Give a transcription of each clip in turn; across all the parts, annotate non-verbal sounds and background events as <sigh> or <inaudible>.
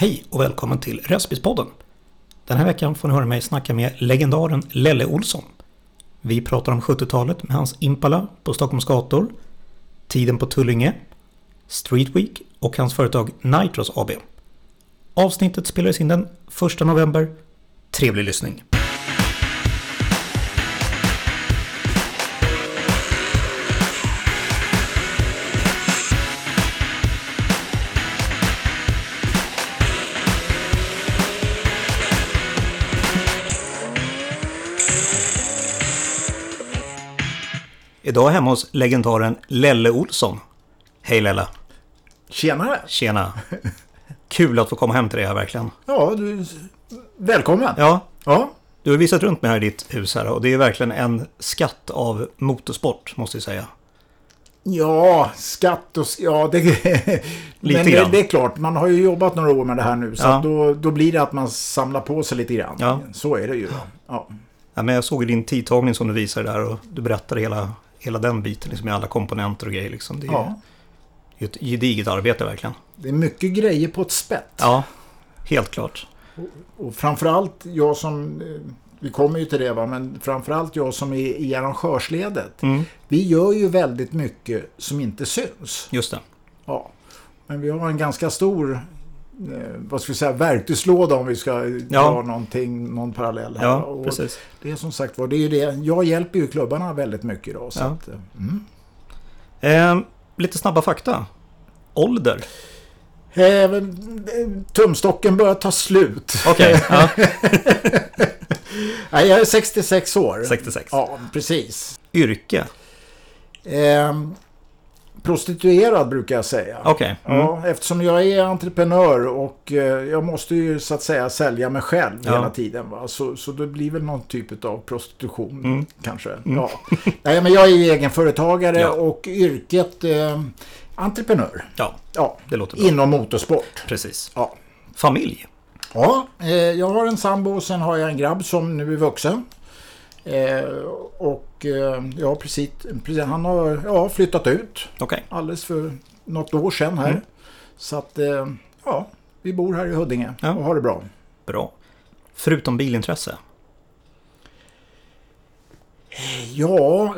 Hej och välkommen till Respispodden! Den här veckan får ni höra mig snacka med legendaren Lelle Olsson. Vi pratar om 70-talet med hans Impala på Stockholms gator, tiden på Tullinge, Street Week och hans företag Nitros AB. Avsnittet spelades in den 1 november. Trevlig lyssning! Idag hemma hos legendaren Lelle Olsson. Hej Lelle! Tjenare! Tjena! Kul att få komma hem till dig här verkligen. Ja, du, välkommen! Ja, Ja, du har visat runt mig här i ditt hus här och det är verkligen en skatt av motorsport måste jag säga. ja skatt och... Ja, det, <laughs> men det, det är klart, man har ju jobbat några år med det här nu. Så Ja. då, då blir det att man samlar på sig lite grann. Ja. Så är det ju. Ja. Ja, men jag såg din tidtagning som du visade där och du berättade hela, hela den biten liksom, med alla komponenter och grejer. Liksom. Det är ja. ju ett gediget arbete verkligen. Det är mycket grejer på ett spett. Ja, helt klart. Och framförallt jag som... eh, Vi kommer ju till det va, men framförallt jag som är i arrangörsledet. Mm, Vi gör ju väldigt mycket som inte syns. just det. Ja. Men vi har en ganska stor vad ska vi säga, verktygslåda om vi ska Ja. dra någonting, någon parallell här. Ja, Och precis. Det är som sagt var, det är det. Jag hjälper ju klubbarna väldigt mycket idag. Så Ja. att, eh, mm. Eh, lite snabba fakta. Ålder. Även, eh, tumstocken börjar ta slut. Okej, ja. <laughs> Nej, jag är 66 år. 66. Ja, precis. Yrke. Eh, prostituerad brukar jag säga. Okej. Mm. Ja, eftersom jag är entreprenör och eh, jag måste ju så att säga sälja mig själv Ja. hela tiden. Va? Så, så det blir väl någon typ av prostitution Mm. kanske. Ja. Nej, men jag är ju egenföretagare Ja. och yrket eh, entreprenör. Ja, Ja, det låter bra. inom motorsport. Precis. Ja, Familj. ja eh, jag har en sambo och sen har jag en grabb som nu är vuxen. Eh, och eh, ja, precis, precis, han har ja, flyttat ut Okej. alldeles för något år sedan här. Mm. Så att, eh, ja, vi bor här i Huddinge Ja. och har det bra. Bra. Förutom bilintresse. Ja,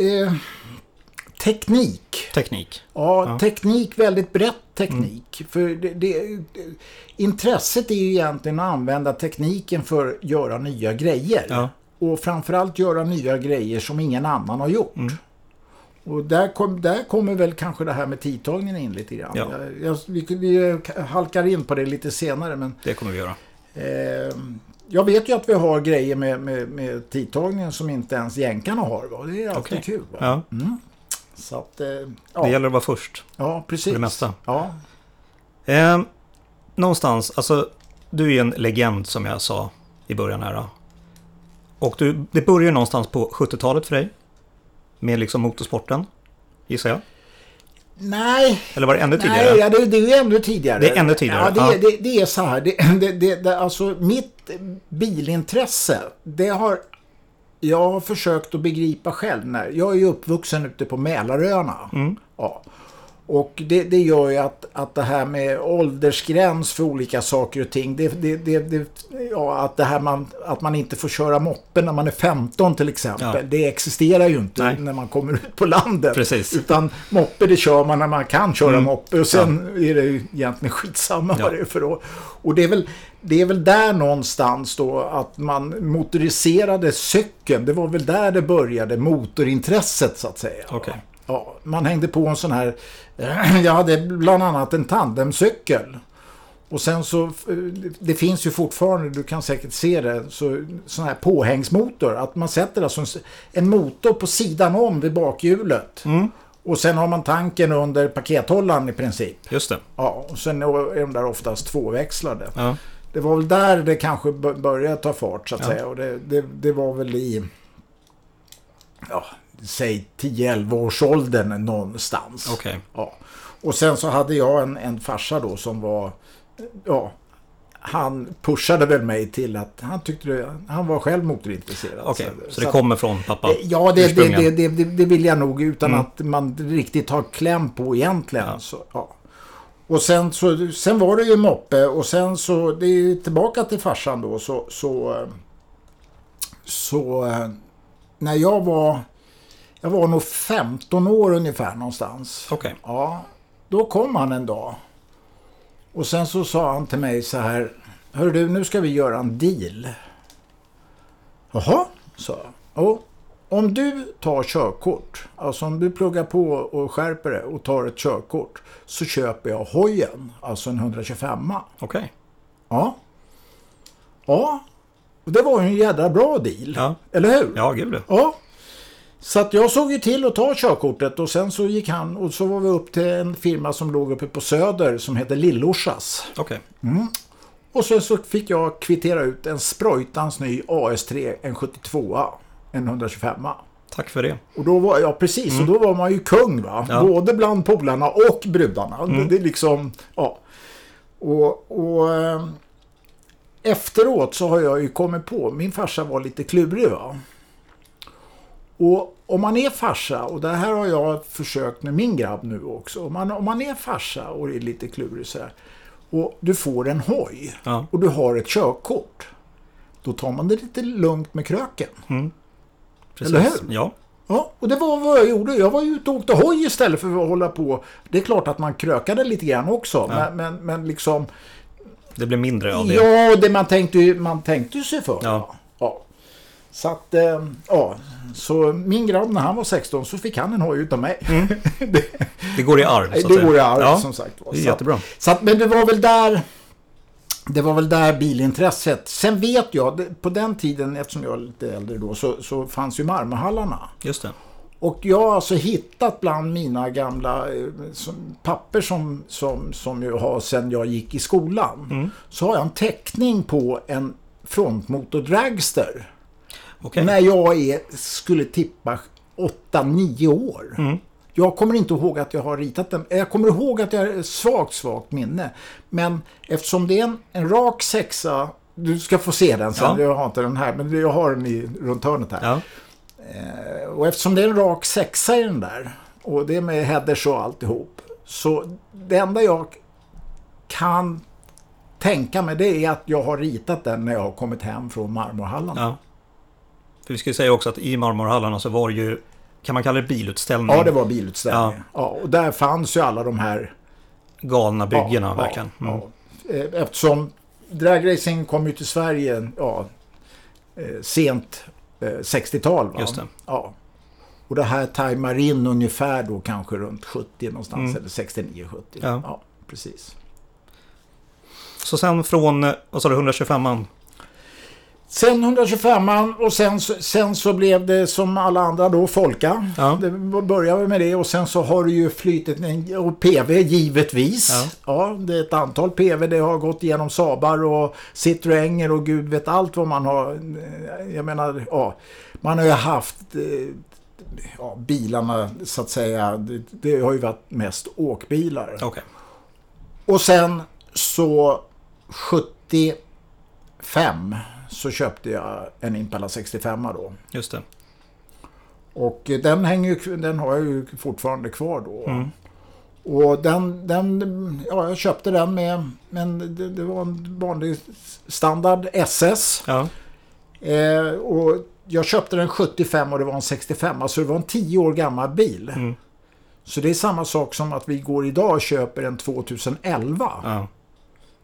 eh, teknik. Teknik. Ja, Ja. teknik, väldigt brett teknik. För det, det, intresset är ju egentligen att använda tekniken för att göra nya grejer. Ja. Och framförallt göra nya grejer som ingen annan har gjort. Mm. Och där, kom, där kommer väl kanske det här med tidtagningen in lite grann. Ja. Jag, jag, vi, vi halkar in på det lite senare men Det kommer vi göra. eh, jag vet ju att vi har grejer med, med, med tidtagningen som inte ens jänkarna har. Va? Det är alltid Okej. kul. Ja, Mm. Så att, eh, det ja, gäller att vara först. ja, precis. För det mesta. Ja, Eh, någonstans, alltså du är en legend som jag sa i början här. då. Och du, det börjar någonstans på 70-talet för dig. Med liksom motorsporten, gissar jag. Nej, Eller var det ännu tidigare? Nej ja, det, det är ännu tidigare. Det är ännu tidigare, Ja, det. Det, det är så här. Det, det, det, det, alltså mitt bilintresse, det har jag har försökt att begripa själv. När, jag är ju uppvuxen ute på Mälaröarna. Mm. Ja. Och det, det gör ju att, att det här med åldersgräns för olika saker och ting. Det, det, det, det, ja, att, det här man, att man inte får köra moppe när man är 15 till exempel. Ja. Det existerar ju inte Nej. när man kommer ut på landet. Precis. Utan moppe det kör man när man kan köra Mm. moppe. Och sen är det ju egentligen skitsamma Ja. vad det är för då. Och det är, väl, det är väl där någonstans då att man motoriserade cykeln. Det var väl där det började, motorintresset så att säga. Okej. Ja, man hängde på en sån här, <clears throat> jag hade bland annat en tandemcykel. Och sen så, det finns ju fortfarande, du kan säkert se det, så, sån här påhängsmotor. Att man sätter alltså en, en motor på sidan om vid bakhjulet. Mm. Och sen har man tanken under pakethållaren i princip. Just det. Ja, och sen är de där oftast tvåväxlade. Ja. Det var väl där det kanske började ta fart så att Ja. säga. Och det, det, det var väl i, ja, säg 10-11 års åldern någonstans. Okej. Ja. Och sen så hade jag en, en farsa då som var, ja, han pushade väl mig till att han tyckte det, han var själv motorintresserad. Okej, så det att- kommer från pappa? Ja, det, det, det, det, det, det vill jag nog utan Mm. att man riktigt har kläm på egentligen. Ja. Så, ja. Och sen, så, sen var det ju moppe och sen så, det är tillbaka till farsan då så, så, eh, så eh, när jag var, jag var nog 15 år ungefär någonstans. Okej. Ja, då kom han en dag. Och sen så sa han till mig så här. Hör du, nu ska vi göra en deal. Jaha, sa jag. Och om du tar körkort, alltså om du pluggar på och skärper det och tar ett körkort, så köper jag hojen, alltså en 125 Okej. Ja. Ja, och det var ju en jädra bra deal. Ja. Eller hur? Ja, gud ja. Ja. Så att jag såg ju till att ta körkortet och sen så gick han och så var vi upp till en firma som låg uppe på Söder som heter Lillorsas. Okej. Och sen så fick jag kvittera ut en sprojtans ny AS3, en 72 en 125 Tack för det. Och då var jag precis, och då var man ju kung va. Ja. Både bland polarna och brudarna. Det, det är liksom, ja. Och, och eh, efteråt så har jag ju kommit på, min farsa var lite klurig va. Och om man är farsa, och det här har jag försökt med min grabb nu också. Om man, om man är farsa och är lite klurig så här, och du får en hoj Ja. och du har ett körkort. Då tar man det lite lugnt med kröken. Precis. Eller hur? Ja. Ja, och det var vad jag gjorde. Jag var ute och åkte hoj istället för att hålla på. Det är klart att man krökade lite grann också. Ja. Men, men, men liksom... Det blir mindre av det. Ja, det man tänkte ju man tänkte sig för. Ja. ja. Så att, eh, ja. Så min grabb när han var 16 så fick han en hoj utav mig. <laughs> det Det går i arv, så att det säga. går i arv ja. som sagt. var. Så jättebra. Så att, men det var väl där... Det var väl där bilintresset. Sen vet jag, på den tiden, eftersom jag är lite äldre då, så, så fanns ju Marmorhallarna. Just det. Och jag har alltså hittat bland mina gamla eh, som, papper som, som, som jag har sedan jag gick i skolan. Mm. Så har jag en teckning på en frontmotor dragster. Okej. När jag är, skulle tippa 8-9 år. Mm. Jag kommer inte ihåg att jag har ritat den. Jag kommer ihåg att jag har svagt, svagt minne. Men eftersom det är en, en rak sexa. Du ska få se den sen. Ja. Jag har inte den här. Men jag har den i, runt hörnet här. Ja. Eh, Och eftersom det är en rak sexa i den där och det är med headers och alltihop. Så det enda jag kan tänka mig det är att jag har ritat den när jag har kommit hem från Marmorhallarna. ja. För vi ska ju säga också att i Marmorhallarna så var det ju, kan man kalla det bilutställning? Ja, det var bilutställningen. Ja. och där fanns ju alla de här Galna byggena, ja, verkligen. Ja, Mm. ja. Eh, Eftersom dragracing kom ju till Sverige ja, eh, sent eh, 60-tal. Va? Just det. Ja. Och det här tajmar in ungefär då kanske runt 70 någonstans. Mm. Eller 69-70. Ja. ja, precis. Så sen från, eh, vad sa du, 125an? Sen 125 och sen, sen så blev det som alla andra då Folka. Ja. Det började med det och sen så har det ju flytit och PV givetvis. Ja. Ja. det är ett antal PV. Det har gått igenom Sabar och Citroenger och gud vet allt vad man har. Jag menar, ja. Man har ju haft eh, ja, bilarna så att säga. Det, det har ju varit mest åkbilar. Okej. Och sen så 75 så köpte jag en Impala 65 då. Just det. Och eh, den, hänger den har jag ju fortfarande kvar då. Mm. Och den, den, ja jag köpte den med, men det, det var en vanlig standard SS. Ja. Eh, och jag köpte den 75 och det var en 65, alltså det var en 10 år gammal bil. Mm. Så det är samma sak som att vi går idag och köper en 2011. ja.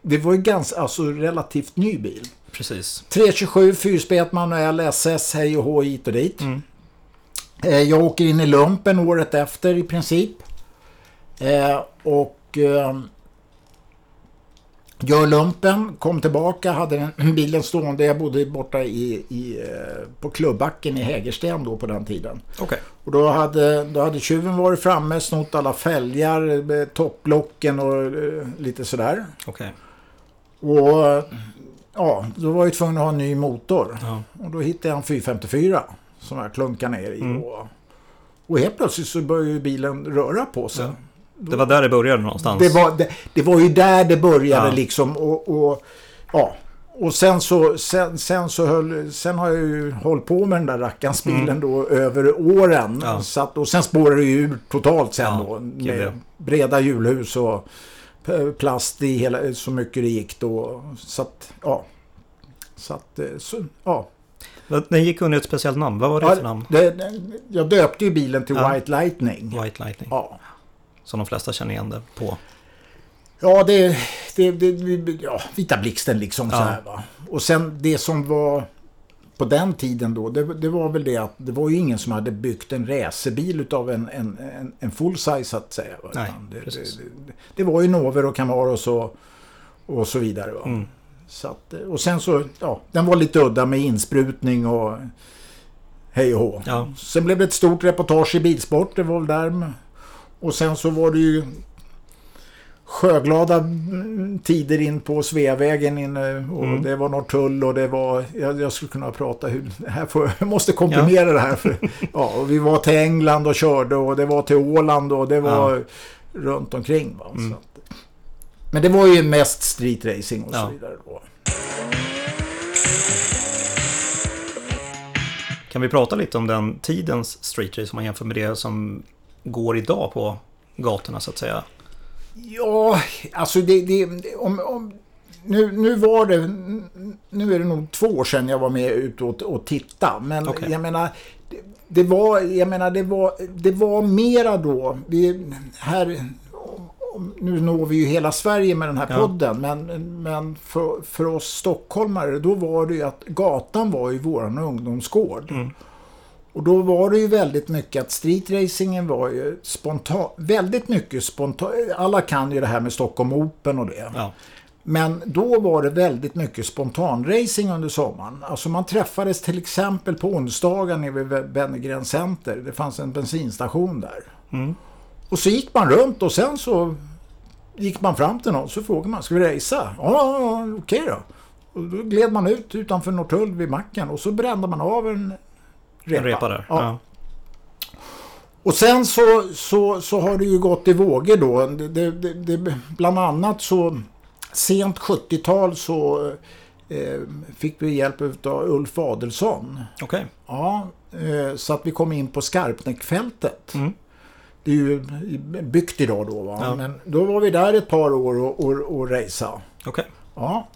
Det var ju ganska, alltså relativt ny bil. Precis. 327, fyrspet manuell, SS, hej och hå, hit och dit. Mm. Eh, jag åker in i lumpen året efter i princip. Eh, och eh, gör lumpen, kom tillbaka, hade den <clears throat> bilen stående. Jag bodde borta i, i, på Klubbacken i Hägersten då på den tiden. Okej. Och då hade, då hade tjuven varit framme, snott alla fälgar, topplocken och lite sådär. Okej. Och eh, ja, då var jag tvungen att ha en ny motor. Ja. Och då hittade jag en 454 som jag klunkade ner i. Mm. Och, och helt plötsligt så började bilen röra på sig. Ja. Det var där det började någonstans. Det, var, det, det var ju där det började Ja. liksom. Och, och, ja. och sen så, sen, sen så höll, sen har jag ju hållit på med den där rackarns bilen då över åren. Mm. Ja. Så att, och sen spårade det ju ur totalt sen då. Med breda hjulhus och plast i hela, så mycket det gick då. Så att, ja. Så att, eh, så, ja. Den gick under ett speciellt namn. Vad var det för namn? det, det, jag döpte ju bilen till Ja. White Lightning. White Lightning. Ja. Som de flesta känner igen det på. Ja, det, det, det, ja, Vita Blixten liksom så Ja. här va. Och sen det som var på den tiden då, det, det var väl det att det var ju ingen som hade byggt en racerbil utav en, en, en, en full size så att säga. Nej, det, det, det, var ju Nover och Camaros och, och så vidare. Mm. Så att, och sen så, ja, den var lite udda med insprutning och hej och hå. Ja. Sen blev det ett stort reportage i Bilsport, det var väl där. Och sen så var det ju sjöglada tider in på Sveavägen inne och Mm. det var Norrtull och det var, jag, jag skulle kunna prata hur, här får, jag måste komprimera det här. För, ja, och vi var till England och körde och det var till Åland och det var runt omkring. Va? Mm. Att, men det var ju mest streetracing och Ja. så vidare. Då. Kan vi prata lite om den tidens street race om man jämför med det som går idag på gatorna så att säga? Ja, alltså det... det om, om, nu, nu var det... Nu är det nog två år sedan jag var med ut och, och titta. Men Okej. jag menar... Det, det var, jag menar, det var, det var mera då. Vi, här, nu når vi ju hela Sverige med den här Ja. podden. Men, men för, för oss stockholmare, då var det ju att gatan var ju våran ungdomsgård. Mm. Och då var det ju väldigt mycket att streetracingen var ju spontan, väldigt mycket spontan. Alla kan ju det här med Stockholm Open och det. Ja, Men då var det väldigt mycket spontanracing under sommaren. Alltså man träffades till exempel på onsdagar nere vid Wennergren Center. Det fanns en bensinstation där. Mm. Och så gick man runt och sen så gick man fram till någon så frågade man, ska vi racea? Ja, ja, ja, okej då. Och då gled man ut utanför Norrtull vid macken och så brände man av en repa. repa där. Ja. Ja. Och sen så, så, så har det ju gått i vågor då. Det, det, det, bland annat så sent 70-tal så eh, fick vi hjälp av Ulf Adelsson. Okej. Ja, eh, så att vi kom in på Skarpnäckfältet. Mm. Det är ju byggt idag då va. Ja. Men då var vi där ett par år och, och, och racea. Okej. Ja.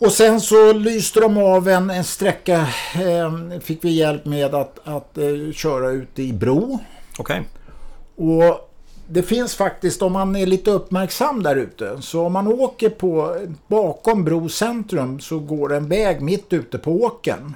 Och sen så lyste de av en, en sträcka, eh, fick vi hjälp med att, att eh, köra ut i bro. Okej. Och det finns faktiskt, om man är lite uppmärksam där ute, så om man åker på bakom Bro centrum så går det en väg mitt ute på åkern.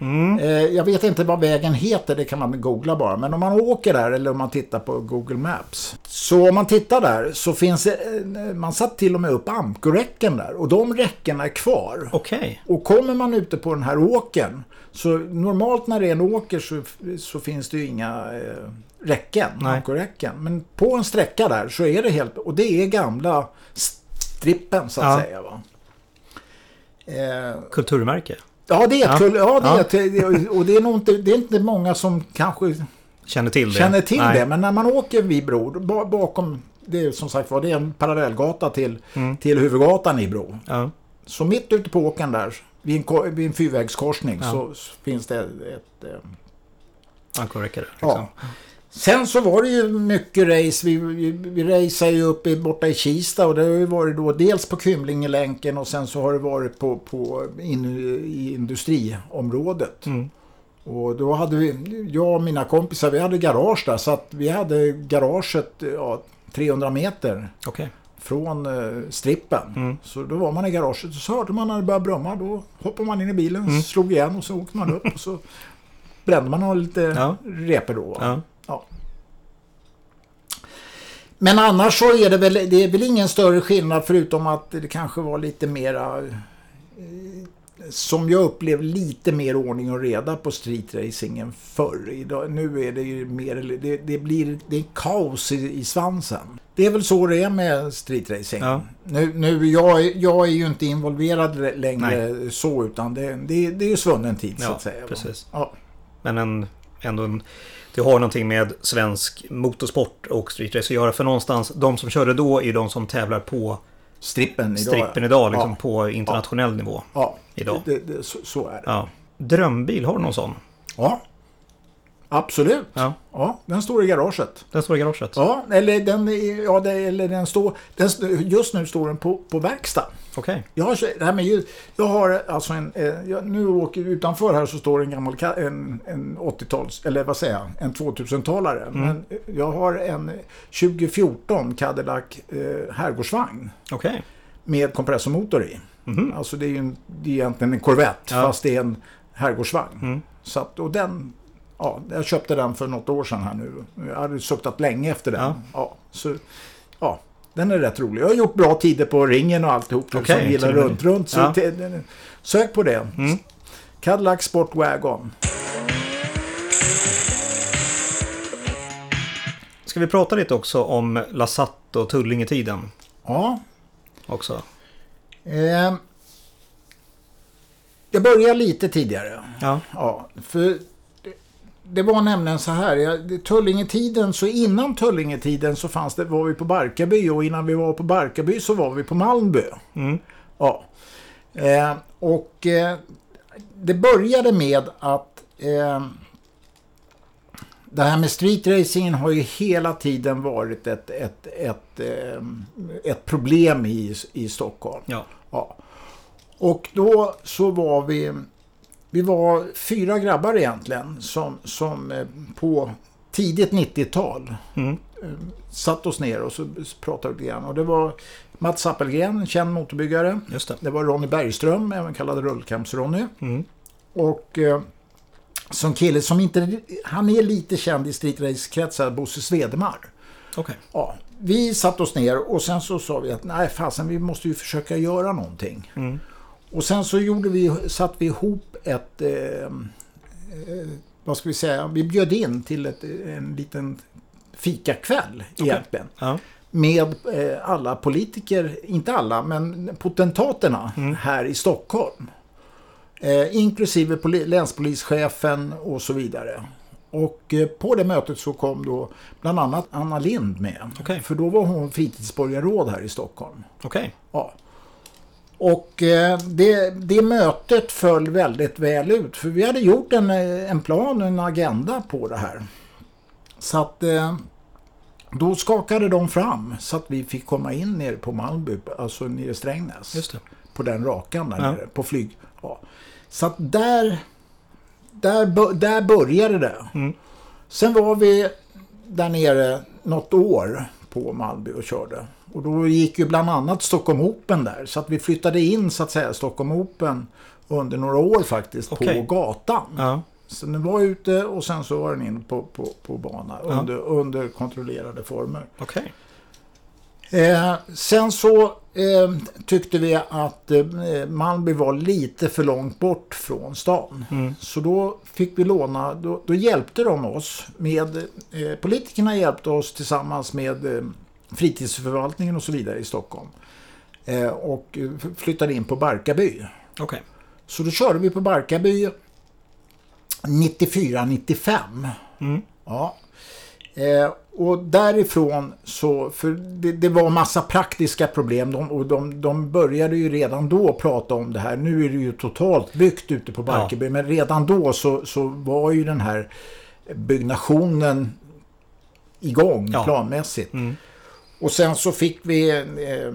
Mm. Eh, jag vet inte vad vägen heter, det kan man googla bara. Men om man åker där eller om man tittar på Google Maps. Så om man tittar där så finns det, eh, man satt till och med upp ankorräcken där. Och de räckena är kvar. Okej. Och kommer man ute på den här åkern så normalt när det är en åker så, så finns det ju inga eh, räcken, Nej. ankorräcken. Men på en sträcka där så är det helt, och det är gamla strippen så att Ja. säga. Va? Eh, Kulturmärke. Ja, det är Ja. kul, ja, det är Ja. och det är nog inte, det är inte många som kanske Känner till det. känner till Nej. det. Men när man åker vid Bro, ba- bakom, det är som sagt var, det är en parallellgata till, Mm. till huvudgatan i Bro. Ja. Så mitt ute på åkern där, vid en, vid en fyrvägskorsning, Ja. så finns det ett... Eh, Ankorräcke där. Liksom. ja. Sen så var det ju mycket race. Vi, vi, vi raceade ju upp i, borta i Kista och det har ju varit då dels på Kymlingelänken och sen så har det varit på, på in, i industriområdet. Mm. Och då hade vi, jag och mina kompisar, vi hade garage där så att vi hade garaget ja, 300 meter Okej. från eh, strippen. Mm. Så då var man i garaget och så hörde man när det började brumma. Då hoppade man in i bilen, Mm. slog igen och så åkte man upp och så brände man lite Ja. repor då. va? Ja. Men annars så är det väl, det är väl ingen större skillnad förutom att det kanske var lite mera eh, som jag upplevde lite mer ordning och reda på streetracingen förr. Idag, nu är det ju mer, det, det blir det är kaos i, i svansen. Det är väl så det är med streetracing. Ja. Nu, nu, jag, jag är ju inte involverad längre så utan det, det, det är ju svunnen tid så Ja, att säga. precis. Ja. Men en, ändå en, det har någonting med svensk motorsport och streetrace att göra. För någonstans, de som körde då är de som tävlar på Strippen idag. strippen idag, liksom Ja. på internationell nivå. Ja, idag. Det, det, så, så är det. Ja. Drömbil, har du någon sån? Ja. Absolut. Ja, Ja, den står i garaget. den står i garaget. Ja, eller den, ja, det, eller den står... Den, just nu står den på, på verkstad. Okej. Jag har, det här med ljud, jag har alltså en... Eh, jag, nu åker utanför här så står en gammal en, en 80-tals... Eller vad säger jag? En 2000-talare. Men jag har en 2014 Cadillac eh, herrgårdsvagn Okej. med kompressormotor i. Mhm. Alltså det är ju en, det är egentligen en Corvette Ja. fast det är en herrgårdsvagn. Mm. Så att, och den... Ja, jag köpte den för något år sedan här nu. Jag hade suktat länge efter den. Ja. Ja. så, ja, den är rätt rolig. Jag har gjort bra tider på ringen och alltihop. Okej, som gillar runt, runt. Så Ja. sök på det. Mm. Cadillac Sport Wagon. Ska vi prata lite också om Lassatt och Tullingetiden Ja. också? Eh, jag börjar lite tidigare. Ja. Ja, för det, var nämligen så här. Tullingetiden, så innan Tullingetiden så fanns det, var vi på Barkarby och innan vi var på Barkarby så var vi på Malmby. Mm. Ja. Eh, och eh, det började med att eh, det här med streetracingen har ju hela tiden varit ett, ett, ett, eh, ett problem i, i Stockholm. Ja. Ja. Och då så var vi, vi var fyra grabbar egentligen som, som eh, på tidigt 90-tal Mm. satt oss ner och så pratade vi lite grann. Och det var Mats Appelgren, en känd motorbyggare. Just det. Det var Ronny Bergström, även kallad Rullkamps-Ronny. Mm. Och eh, som kille som inte, han är lite känd i streetrace-kretsar, Bosse Svedemar. Okej. Ja, vi satte oss ner och sen så sa vi att nej fasen vi måste ju försöka göra någonting. Mm. Och sen så gjorde vi, satte vi ihop ett, eh, eh, vad ska vi säga, vi bjöd in till ett, en liten fikakväll Okej. egentligen. Ja. Med eh, alla politiker, inte alla, men potentaterna Mm. här i Stockholm. Eh, inklusive poli- länspolischefen och så vidare. Och eh, på det mötet så kom då bland annat Anna Lind med. Okej. För då var hon fritidsborgarråd här i Stockholm. Okej. Ja. Och eh, det, det mötet föll väldigt väl ut. För vi hade gjort en, eh, en plan, en agenda på det här. Så att eh, då skakade de fram så att vi fick komma in nere på Malmby, alltså nere i Strängnäs. På den rakan där Ja. nere, på flyg. Ja. Så att där, där, där började det. Mm. Sen var vi där nere något år på Malmby och körde. Och då gick ju bland annat Stockholm Open där. Så att vi flyttade in så att säga Stockholm Open under några år faktiskt Okej. på gatan. Ja. Så den var ute och sen så var den in på, på, på bana Ja. under, under kontrollerade former. Okej. Eh, sen så eh, tyckte vi att eh, Malmby var lite för långt bort från stan. Mm. Så då fick vi låna, då, då hjälpte de oss med, eh, politikerna hjälpte oss tillsammans med eh, fritidsförvaltningen och så vidare i Stockholm. Eh, och flyttade in på Barkarby. Okej. Så då körde vi på Barkarby 94-95. Mm. Ja. Eh, och därifrån så, för det, det var massa praktiska problem de, och de, de började ju redan då prata om det här. Nu är det ju totalt byggt ute på Barkarby, men redan då så, så var ju den här byggnationen igång Ja. planmässigt. Mm. Och sen så fick vi, eh,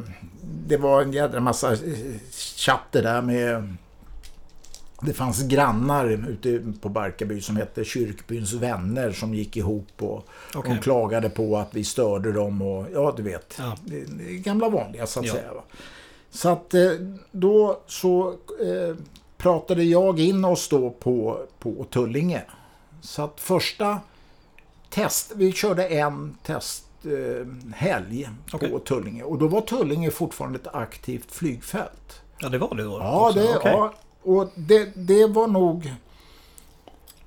det var en jädra massa eh, chatter där med det fanns grannar ute på Barkarby som hette Kyrkbyns vänner som gick ihop och Okej. de klagade på att vi störde dem och ja du vet. Ja. Gamla vanliga så att Ja. säga. Så att eh, då så eh, pratade jag in oss då på, på Tullinge. Så att första test, vi körde en eh, helg Okej. på Tullinge och då var Tullinge fortfarande ett aktivt flygfält. Ja, det var det då? Ja, också. det, Okej. ja och det, det var nog...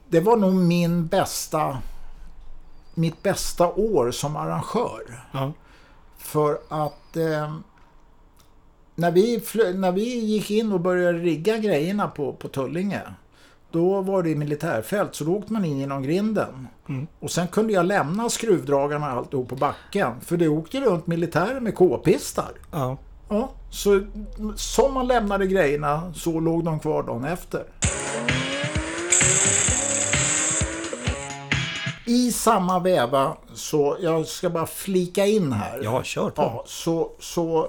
Det var nog min bästa... Mitt bästa år som arrangör. Ja. För att... Eh, när, vi när vi gick in och började rigga grejerna på, på Tullinge. Då var det i militärfält, så då åkte man in genom grinden. Mm. Och sen kunde jag lämna skruvdragarna och alltihop på backen. För det åkte runt militärer med k-pistar. Ja. Ja, så som man lämnade grejerna så låg de kvar dagen efter. I samma väva så, jag ska bara flika in här. Ja, kör på. Ja, så, så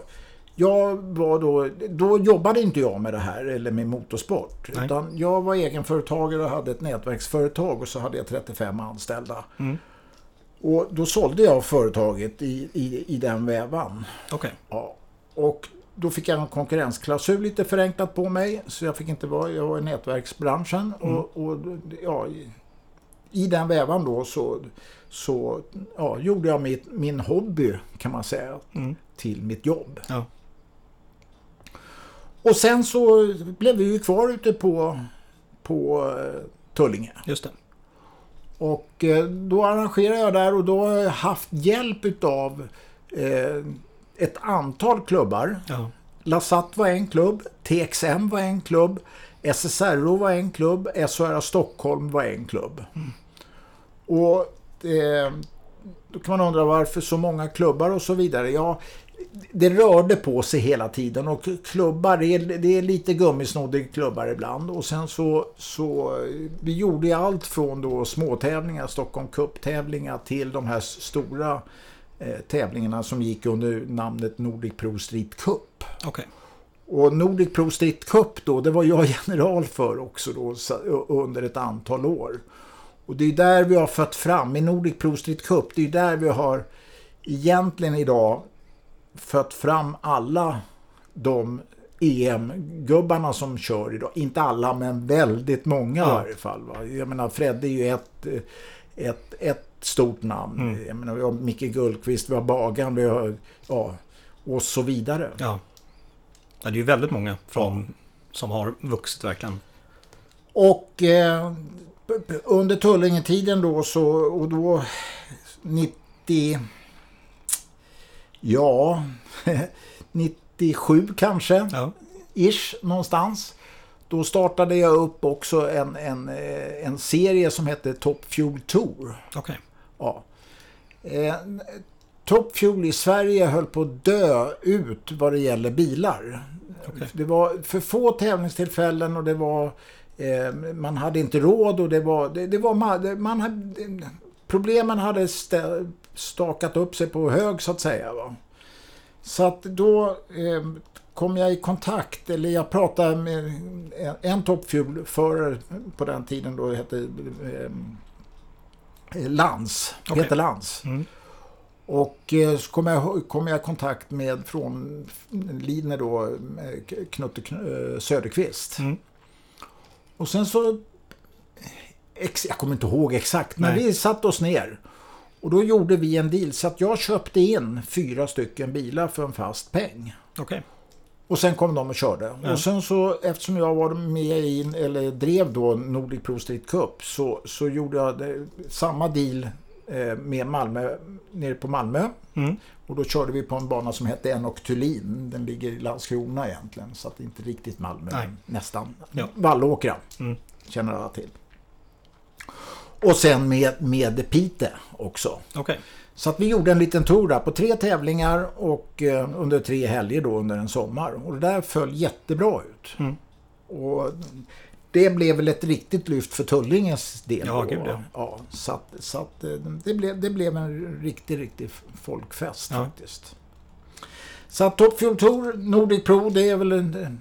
jag var då, då jobbade inte jag med det här eller med motorsport. Nej. Utan jag var egenföretagare och hade ett nätverksföretag och så hade jag 35 anställda. Mm. Och då sålde jag företaget i, i, i den vävan. Okej. Ja. Och då fick jag en konkurrensklausul lite förenklat på mig. Så jag fick inte vara, jag var i nätverksbranschen. Och, och ja, i, i den vävan då så, så ja, gjorde jag mitt, min hobby kan man säga Mm. till mitt jobb. Ja. Och sen så blev vi ju kvar ute på, på eh, Tullinge. Just det. Och eh, då arrangerade jag där och då har jag haft hjälp utav eh, ett antal klubbar. Ja. Lasat var en klubb, TXM var en klubb, SSRO var en klubb, SHR Stockholm var en klubb. Och eh, då kan man undra varför så många klubbar och så vidare. Ja, det rörde på sig hela tiden och klubbar, det är, det är lite gummisnoddiga klubbar ibland. Och sen så, så vi gjorde ju allt från då småtävlingar, Stockholm Cup-tävlingar till de här stora eh, tävlingarna som gick under namnet Nordic Pro Street Cup. Okej. Och Nordic Pro Street Cup då, det var jag <laughs> general för också då under ett antal år. Och det är där vi har fött fram, i Nordic Pro Street Cup, det är där vi har egentligen idag fött fram alla de EM-gubbarna som kör idag. Inte alla, men väldigt många Ja. i varje fall. Va? Jag menar, Fred är ju ett, ett, ett stort namn. Mm. Jag menar, vi har Micke Gullqvist, vi har Bagan, vi har, ja, och så vidare. Ja. ja. Det är ju väldigt många från, som har vuxit verkligen. Och eh, under Tullingetiden då så, och då 90, ja, <laughs> 97 kanske, Ja. ish någonstans. Då startade jag upp också en, en, eh, en serie som hette Top Fuel Tour. Okej. Ja. Eh, Top Fuel i Sverige höll på att dö ut vad det gäller bilar. Okej. Det var för få tävlingstillfällen och det var eh, man hade inte råd och det var, det, det var man hade, problemen hade stä- stakat upp sig på hög så att säga. Va? Så att då eh, kom jag i kontakt, eller jag pratade med en, en Top Fuel-förare på den tiden då hette eh, Lans. Okej. Peter Lans. Mm. Och eh, så kom jag, kom jag i kontakt med från Lidner då, eh, Knutte Kn- eh, Söderqvist. Mm. Och sen så, ex, jag kommer inte ihåg exakt, men Nej. vi satte oss ner. Och då gjorde vi en deal så att jag köpte in fyra stycken bilar för en fast peng. Okej. Och sen kom de och körde. Ja. Och sen så, eftersom jag var med i, eller drev då Nordic Pro Street Cup, så, så gjorde jag det, samma deal eh, med Malmö, nere på Malmö. Mm. Och då körde vi på en bana som hette Enoch Thulin. Den ligger i Landskrona egentligen, så att det inte riktigt Malmö, Nej. nästan. Ja. Vallåkra, Mm. känner alla till. Och sen med, med Pite också. Okej. Så att vi gjorde en liten tour där på tre tävlingar och eh, under tre helger då under en sommar. Och det där föll jättebra ut. Mm. Och det blev väl ett riktigt lyft för Tullinges del. Ja, gud, ja. ja så att, så att eh, det, blev, det blev en riktig, riktig folkfest Ja. faktiskt. Så att Top Fuel Tour, Nordic Pro, det är väl en,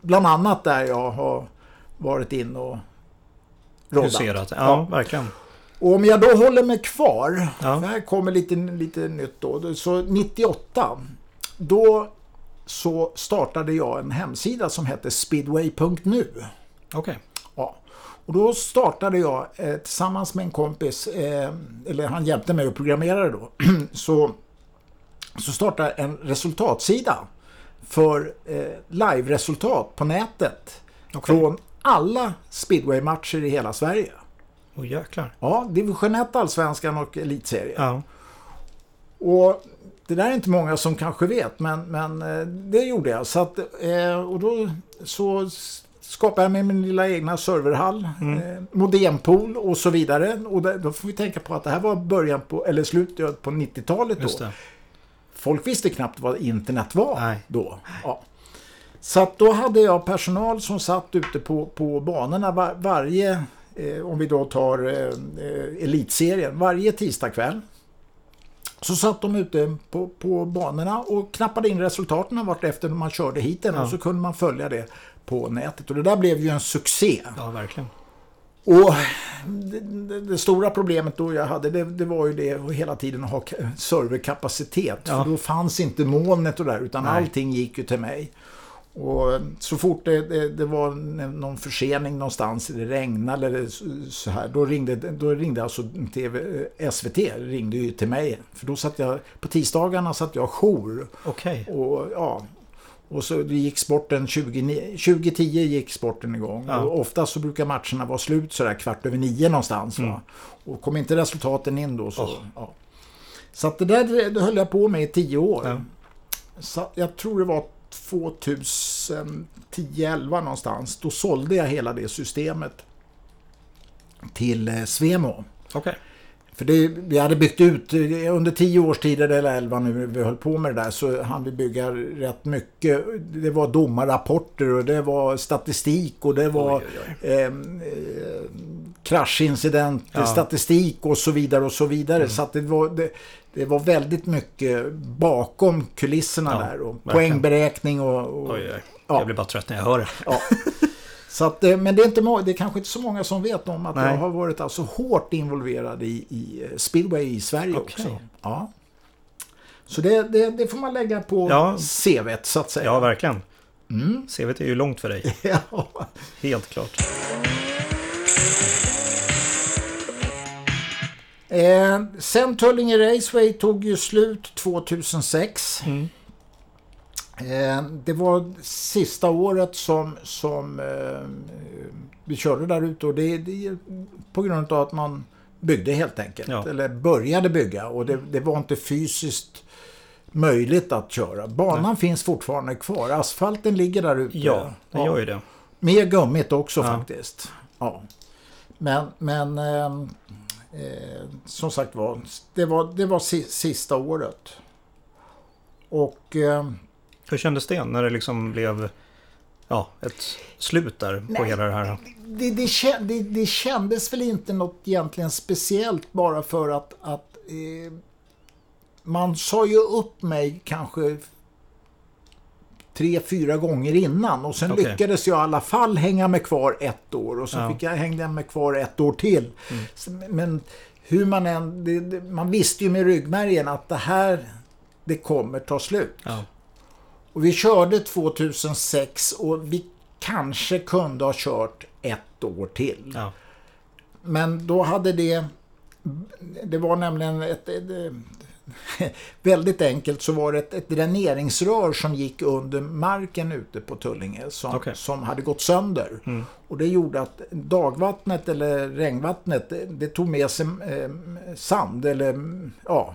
bland annat där jag har varit in och Huserat. Ja, Ja. verkligen. Och om jag då håller mig kvar, Ja. här kommer lite, lite nytt då. Så 98, då så startade jag en hemsida som hette speedway.nu. Okej. Ja. Och då startade jag eh, tillsammans med en kompis, eh, eller han hjälpte mig att programmera det då, <clears throat> så, så startade en resultatsida för eh, live-resultat på nätet Okej. från alla speedway-matcher i hela Sverige. Åh jäklar. Ja, division 1, allsvenskan och elitserien. Ja. Och det där är inte många som kanske vet, men, men eh, det gjorde jag. Så att, eh, och då så skapade jag mig min lilla egna serverhall, eh, modempool och så vidare. Och då får vi tänka på att det här var början på, eller slutet på 90-talet Just då. det. Folk visste knappt vad internet var Nej. då. Ja. Så att då hade jag personal som satt ute på, på banorna var, varje eh, om vi då tar eh, eh, elitserien, varje tisdagkväll så satt de ute på, på banorna och knappade in resultaten vart efter man körde hiten Ja. och så kunde man följa det på nätet. Och det där blev ju en succé. Ja, verkligen. Och det, det, det stora problemet då jag hade det, det var ju det att hela tiden ha serverkapacitet. Ja. För då fanns inte molnet och där utan Nej. allting gick ju till mig. Och så fort det, det, det var någon försening någonstans, det regnade eller så här, då ringde, då ringde alltså TV, eh, SVT ringde ju till mig. För då satt jag, på tisdagarna satt jag jour. Okej. Och, ja, och så det gick sporten 20, 2010 gick sporten igång. Ja. Och ofta så brukar matcherna vara slut sådär kvart över nio någonstans. Mm. Och kom inte resultaten in då så... Åh. Ja. Så att det där det höll jag på med i tio år. Ja. Så jag tror det var 2010-11 någonstans. Då sålde jag hela det systemet till eh, Svemo. Okej. För det, vi hade byggt ut, eh, under tio års tid eller elva nu vi höll på med det där så hann vi bygga rätt mycket. Det var domarrapporter och det var statistik och det var Oj, oj, oj. eh, kraschincident, Ja. statistik och så vidare och så vidare. Så att det var, det, det var väldigt mycket bakom kulisserna Ja, där. Och verkligen. poängberäkning och... och Oj, oj. Ja. Jag blir bara trött när jag hör det. Ja. <laughs> Så att, eh, men det är, inte, det är kanske inte så många som vet om att Nej. jag har varit alltså hårt involverad i, i eh, speedway i Sverige Okej. också. Ja. Så det, det, det får man lägga på Ja. CVt så att säga. Ja, verkligen. Mm. CVt är ju långt för dig. <laughs> Ja. Helt klart. Eh, sen Tullinge Raceway tog ju slut 2006. Mm. Eh, det var sista året som, som eh, vi körde där ute och det, det är på grund av att man byggde helt enkelt. Ja. Eller började bygga och det, det var inte fysiskt möjligt att köra. Banan finns fortfarande kvar. Asfalten ligger där ute. Ja, det gör ju det. Mer gummit också Ja. faktiskt. Ja. Men, men ehm, eh, som sagt var, det var, det var si, sista året. Och ehm, Hur kändes det när det liksom blev ja, ett slut där på Nej. hela det här? det, det, det, det kändes väl inte något egentligen speciellt bara för att, att eh, man sa ju upp mig kanske tre, fyra gånger innan och sen Okej. lyckades jag i alla fall hänga mig kvar ett år och så Ja. fick jag hänga mig kvar ett år till. Mm. Men hur man än, det, det, man visste ju med ryggmärgen att det här, det kommer ta slut. Ja, Och vi körde 2006 och vi kanske kunde ha kört ett år till. ja, Men då hade det... Det var nämligen ett... <laughs> väldigt enkelt så var det ett, ett dräneringsrör som gick under marken ute på Tullinge som, Okej. som hade gått sönder. Mm. Och det gjorde att dagvattnet eller regnvattnet det, det tog med sig eh, sand eller ja.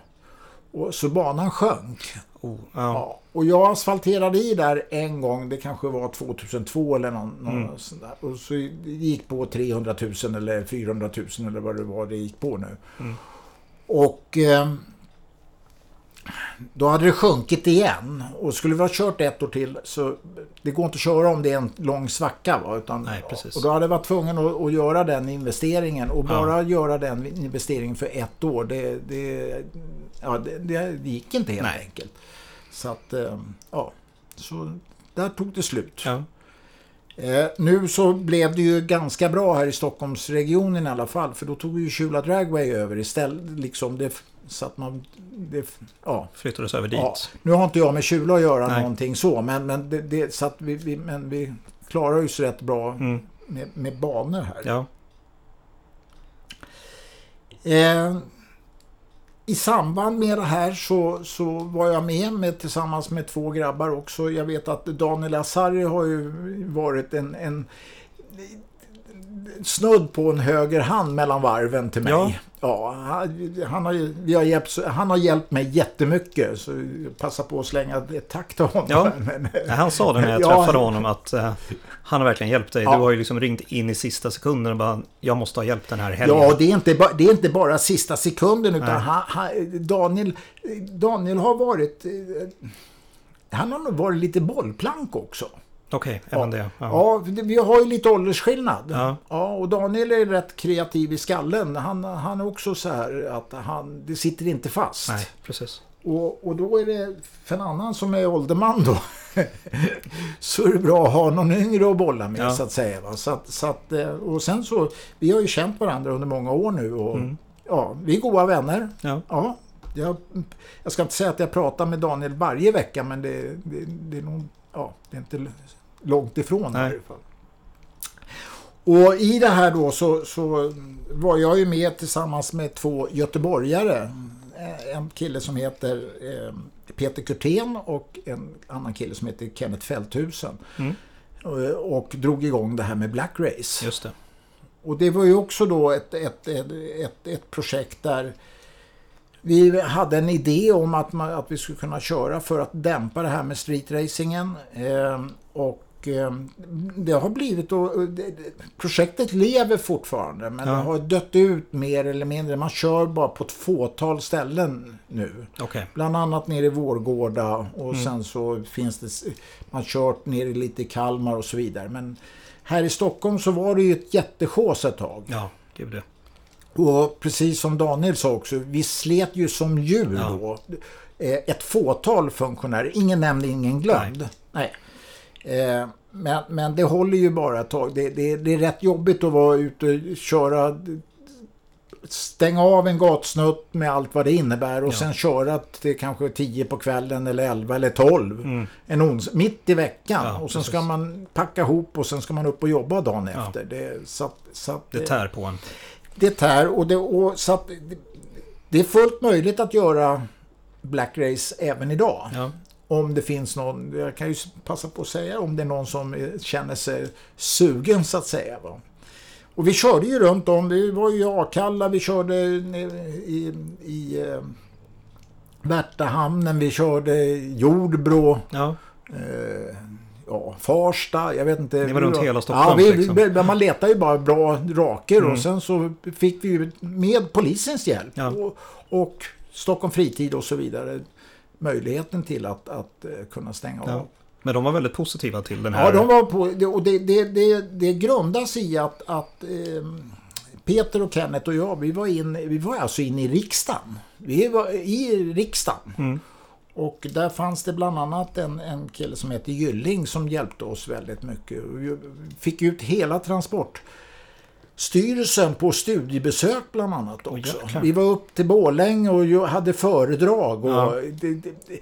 Och, så banan sjönk. oh, ja. Ja, och jag asfalterade i där en gång, det kanske var 2002 eller någon, någon Mm. sån där. Och så gick på 300 000 eller 400 000 eller vad det var det gick på nu. Mm. Och eh, då hade det sjunkit igen. Och skulle vi ha kört ett år till så det går inte att köra om det är en lång svacka. Va? Utan, Nej. Och då hade jag varit tvungen att, att göra den investeringen. Och Ja. bara göra den investeringen för ett år, det, det, ja, det, det gick inte helt Nej. enkelt. Så att, eh, ja. Så där tog det slut. ja. Eh, nu så blev det ju ganska bra här i Stockholmsregionen i alla fall. För då tog ju Kjula Dragway över istället. Liksom det, så att man... Det, ja. Flyttades över dit. ja. Nu har inte jag med Kjula att göra Nej. någonting så. Men, men, det, det, så att vi, vi, men vi klarar så rätt bra Mm. med, med banor här. Ja, Eh, I samband med det här så, så var jag med, med tillsammans med två grabbar också. Jag vet att Daniel Asari har ju varit en, en snudd på en höger hand mellan varven till mig. Ja. Ja, han, han, har, vi har hjälpt, han har hjälpt mig jättemycket. Så jag passar på att slänga ett tack till honom. Ja. <laughs> Ja, han sa det när jag Ja. träffade honom att eh, han har verkligen hjälpt dig. Ja. Du har ju liksom ringt in i sista sekunden och bara jag måste ha hjälp den här helgen. Ja, det är, inte ba, det är inte bara sista sekunden utan han, han, Daniel, Daniel har varit... eh, Han har nog varit lite bollplank också. Okej, även det. Ja, det- vi har ju lite åldersskillnad. Ja. Ja, och Daniel är rätt kreativ i skallen. Han, han är också så här att han, det sitter inte fast. Nej, precis. Och, och då är det för en annan som är ålderman då. <laughs> så är det bra att ha någon yngre att bolla med Ja. så att säga. Va? Så att, så att, eh, och sen så, vi har ju känt varandra under många år nu. Och, Mm. ja, vi är goda vänner. Ja. Ja, jag, jag ska inte säga att jag pratar med Daniel varje vecka men det, det, det är nog, ja, det är inte långt ifrån i Nej. alla fall. Och i det här då så, så var jag ju med tillsammans med två göteborgare. En kille som heter eh, Peter Kurtén och en annan kille som heter Kenneth Fälthusen. Mm. Eh, Och drog igång det här med Black Race. Just det. Och det var ju också då ett, ett, ett, ett, ett projekt där vi hade en idé om att, man, att vi skulle kunna köra för att dämpa det här med streetracingen. Eh, och eh, det har blivit... Och, projektet lever fortfarande men Ja. det har dött ut mer eller mindre. Man kör bara på ett fåtal ställen nu. Okej. Bland annat nere i Vårgårda och Mm. sen så finns det... Man kört ner lite i Kalmar och så vidare. Men här i Stockholm så var det ju ett jättesjås ett tag. Ja, gud det. Och precis som Daniel sa också, vi slet ju som djur Ja. då. Eh, Ett fåtal funktionärer, ingen nämnd, ingen glömd. Nej. Eh, Men, men det håller ju bara ett tag. Det, det, det är rätt jobbigt att vara ute och köra stänga av en gatsnutt med allt vad det innebär och Ja. sen köra till kanske 10 på kvällen eller 11 eller 12 Mm. en ons mitt i veckan Ja, och sen ska precis. man packa ihop och sen ska man upp och jobba dagen Ja. efter. Det, så så Det tär på en. det tär och det, och så det, det är fullt möjligt att göra Black Race även idag. Om det finns någon, jag kan ju passa på att säga om det är någon som känner sig sugen så att säga. Va? Och vi körde ju runt om, vi var ju i Akalla, vi körde i, i eh, Värtahamnen, vi körde Jordbro, Ja. eh, ja, Farsta, jag vet inte. Ni var runt hela Stockholm, Ja, vi, liksom. vi, man letar ju bara bra raker Mm. och sen så fick vi ju med polisens hjälp Ja. och, och Stockholm Fritid och så vidare möjligheten till att, att eh, kunna stänga Ja. av. Men de var väldigt positiva till den här. Ja, de var på, och det, det, det, det grundas i att, att ehm, Peter och Kenneth och jag, vi var, in, vi var alltså inne i riksdagen. Vi var i riksdagen. Mm. Och där fanns det bland annat en, en kille som heter Gylling som hjälpte oss väldigt mycket. Vi fick ut hela Transportstyrelsen på studiebesök bland annat också. jäklar. vi var upp till Borlänge och hade föredrag. Och Ja. det, det, det,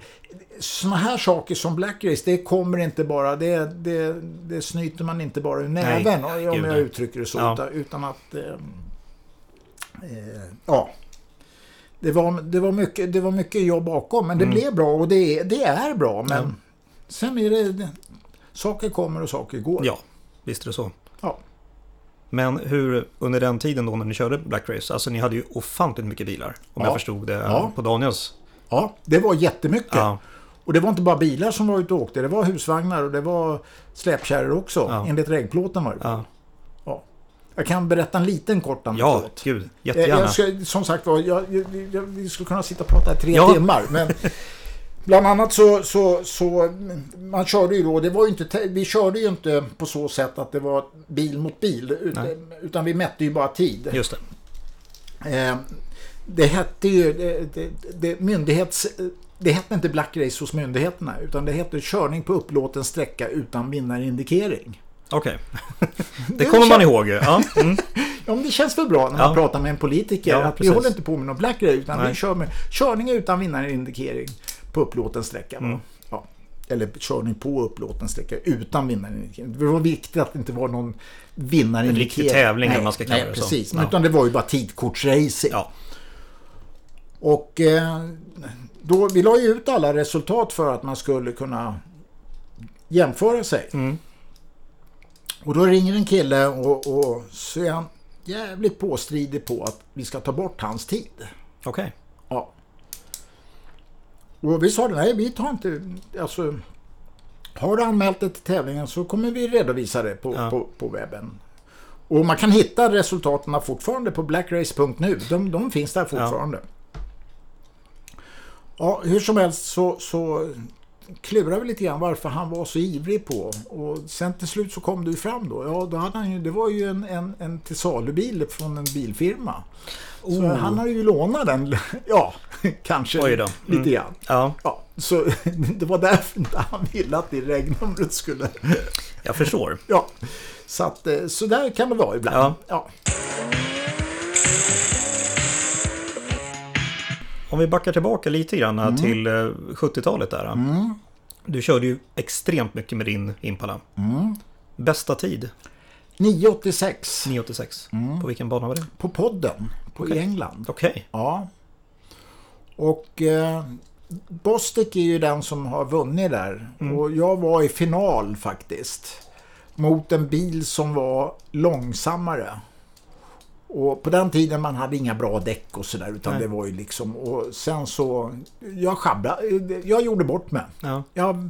såna här saker som Black Race, det kommer inte bara, det, det, det snyter man inte bara ur Nej, näven om gud, jag nej. uttrycker det så. Ja. Utan, att, eh, eh, ja. Det var, det, var mycket, det var mycket jobb bakom, men det Mm. blev bra och det, är- det är bra. Men Ja. sen är det, saker kommer och saker går. Ja, visst är det så. Ja. Men hur, under den tiden då när ni körde Black Race, alltså ni hade ju ofantligt mycket bilar. Om Ja. jag förstod det Ja. på Daniels. Ja, det var jättemycket. Ja, Och det var inte bara bilar som var ute och åkte, det var husvagnar och det var släpkärror också. Ja. Enligt regnplåten var det. ja. Jag kan berätta en liten kort ja anekdot. gud, Eh, jättegärna. Jag ska, som sagt var, jag, jag, jag, vi skulle kunna sitta och prata i tre Ja. timmar. Men <laughs> bland annat så, så, så, man körde ju då, det var inte, te- vi körde ju inte på så sätt att det var bil mot bil. Utan, utan vi mätte ju bara tid. Just det. Eh, det hette ju, det, det, det, myndighets, det hette inte Black Race hos myndigheterna utan det hette körning på upplåten sträcka utan vinnarindikering. Okej. <laughs> det kommer man ihåg ju. Ja. Mm. <laughs> Ja, men det känns väl bra när man Ja. pratar med en politiker Ja, att vi håller inte på med någon Black Race utan Nej. vi kör med körning utan vinnarindikering på upplåten sträcka. Mm. Ja. Eller körning på upplåten sträcka utan vinnarindikering. Det var viktigt att det inte var någon vinnarindikering. En riktig tävling, nej, man ska kalla nej, det som. precis. Ja. Utan det var ju bara tidkortsracing. ja. Och eh, då, vi la ju ut alla resultat för att man skulle kunna jämföra sig. Mm. Och då ringer en kille och, och så är han jävligt påstridig på att vi ska ta bort hans tid. Okej. Ja. Och vi sa nej vi tar inte, alltså har du anmält det till tävlingen så kommer vi redovisa det på, Ja. på, på webben. Och man kan hitta resultaten fortfarande på blackrace.nu. De, de finns där fortfarande. Ja. hur som helst så, så klurade vi lite grann varför han var så ivrig på. Och sen till slut så kom ju fram då. Ja, då hade han ju, det var ju en, en, en till salubil från en bilfirma. Så Oh. han hade ju lånat den, <laughs> ja, kanske. Mm. lite grann. Ja, Ja, så <laughs> det var därför inte han ville att det regnumret skulle... jag förstår. Ja, så att eh, så där kan det vara ibland. Ja. Ja. Om vi backar tillbaka lite grann Mm. till eh, 70-talet där. Du körde ju extremt mycket med din Impala. Mm. Bästa tid? 986 986. Mm. På vilken bana var det? på podden på i England. Okej. Ja. Och eh, Bostik är ju den som har vunnit där. Och jag var i final faktiskt. Mot en bil som var långsammare. Och på den tiden man hade inga bra däck och sådär utan Nej. det var ju liksom och sen så jag sjabblade, jag gjorde bort mig. Ja. Jag,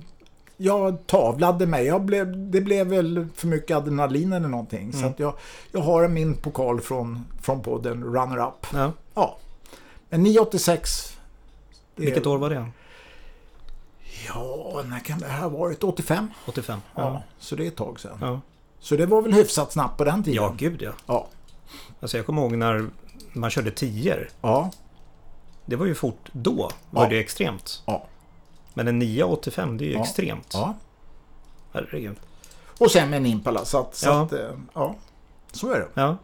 jag tavlade mig. Jag blev, det blev väl för mycket adrenalin eller någonting. Så att jag, jag har min pokal från, från podden Runner Up. ja. Ja. Men 986. det- Vilket år var det? Ja, när kan det här ha varit? 85? 85? Ja. Ja. Så det är ett tag sedan. Ja, Så det var väl hyfsat snabbt på den tiden? ja gud ja. Ja. Alltså jag kommer ihåg när man körde 10 Ja. Det var ju fort då. Var Ja. det extremt. Ja. Men en 985 det är ju Ja. extremt. ja. Herregud. Och sen med en Impala. Så att, så Ja. att eh, ja. Så är det. Ja.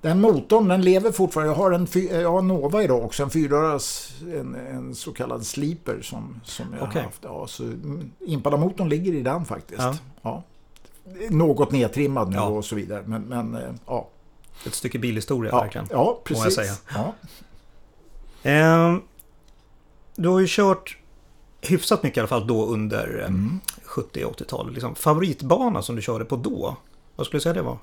Den motorn den lever fortfarande. Jag har en jag har Nova idag också. En fyrdörrars, en, en så kallad sleeper som, som jag Okej. har haft. Ja, så mm, Impala-motorn ligger i den faktiskt. Ja. Ja. Något nedtrimmad nu Ja. och så vidare. Men, men eh, ja. Ett stycke bilhistoria Ja, verkligen. ja precis. jag säga. Ja. Ehm, du har ju kört hyfsat mycket i alla fall då under eh, Mm. 70 och 80-talet. Liksom, favoritbana som du körde på då? Vad skulle du säga det var?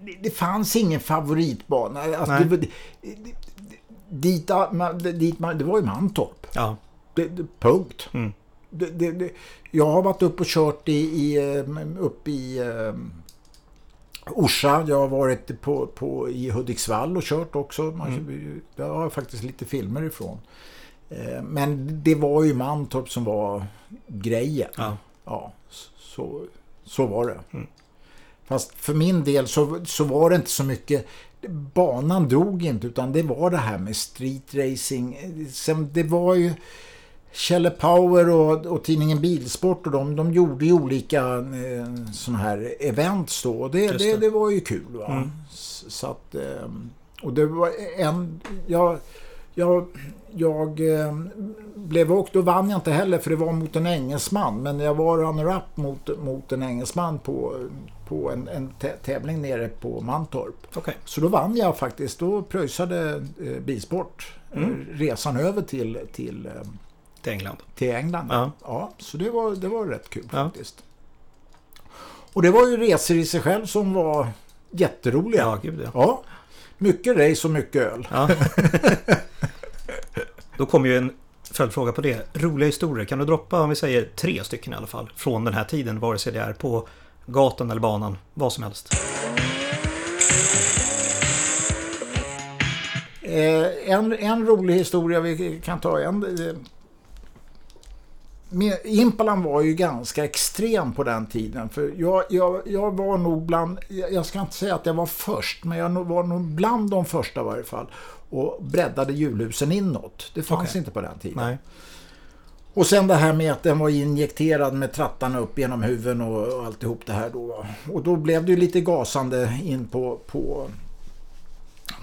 det, det fanns ingen favoritbana. Alltså, Nej. det, var- det, det, dit, man- dit man, det var ju Mantorp. Ja. Det, det, punkt. Mm. Det, det, det, jag har varit upp och kört i, i, eh, upp i um, Orsa. Jag har varit på, på, i Hudiksvall och kört också. Man, Mm. Det har jag faktiskt lite filmer ifrån. Eh, Men det var ju Mantorp som var grejen. Ja. Ja, så, så var det. Mm. Fast för min del så, så var det inte så mycket. Banan drog inte utan det var det här med street racing. Sen, det var ju Kjelle Power och, och tidningen Bilsport och de, de gjorde ju olika eh, sådana här events då. Och det, det. det. Det, var ju kul. Va? Mm. Så att, eh, och det var en... Jag, jag, jag eh, blev och då vann jag inte heller för det var mot en engelsman. Men jag var runner-up mot, mot en engelsman på, på en, en tä- tävling nere på Mantorp. Okej. Så då vann jag faktiskt. Då pröjsade eh, Bilsport eh, Mm. resan över till, till, Till England. till England. Ja. Ja, så det var, det var rätt kul Ja. faktiskt. Och det var ju resor i sig själv som var jätteroliga. Ja, gud ja. Ja, mycket race och mycket öl. ja. Då kommer ju en följdfråga på det. Roliga historier. Kan du droppa, om vi säger tre stycken i alla fall, från den här tiden, vare sig det är på gatan eller banan, vad som helst. Eh, en, en rolig historia vi kan ta. En, Impalan var ju ganska extrem på den tiden. För jag, jag, jag var nog bland, jag ska inte säga att jag var först, men jag var nog bland de första i varje fall. Och breddade hjulhusen inåt. Det fanns Okej. inte på den tiden. Nej. Och sen det här med att den var injekterad med trattarna upp genom huven och, och alltihop det här då. Och då blev det ju lite gasande in på, på,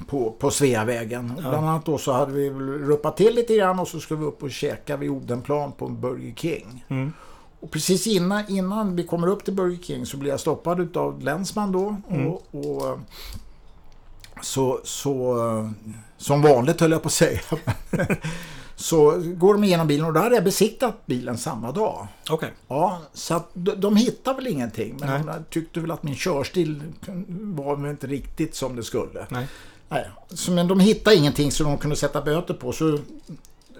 på, på Sveavägen. Ja. Bland annat då så hade vi ruppat till lite grann och så skulle vi upp och käka vid Odenplan på Burger King. Mm. Och precis innan, innan vi kommer upp till Burger King så blir jag stoppad utav länsman då. Mm. Och, och eh, så, så, eh, som vanligt höll jag på att säga. <laughs> så går de igenom bilen och då hade jag besiktat bilen samma dag. Okej. Ja, så att de, de hittade väl ingenting. Men Nej. de tyckte väl att min körstil var väl inte riktigt som det skulle. Nej. Nej, men de hittade ingenting som de kunde sätta böter på. Så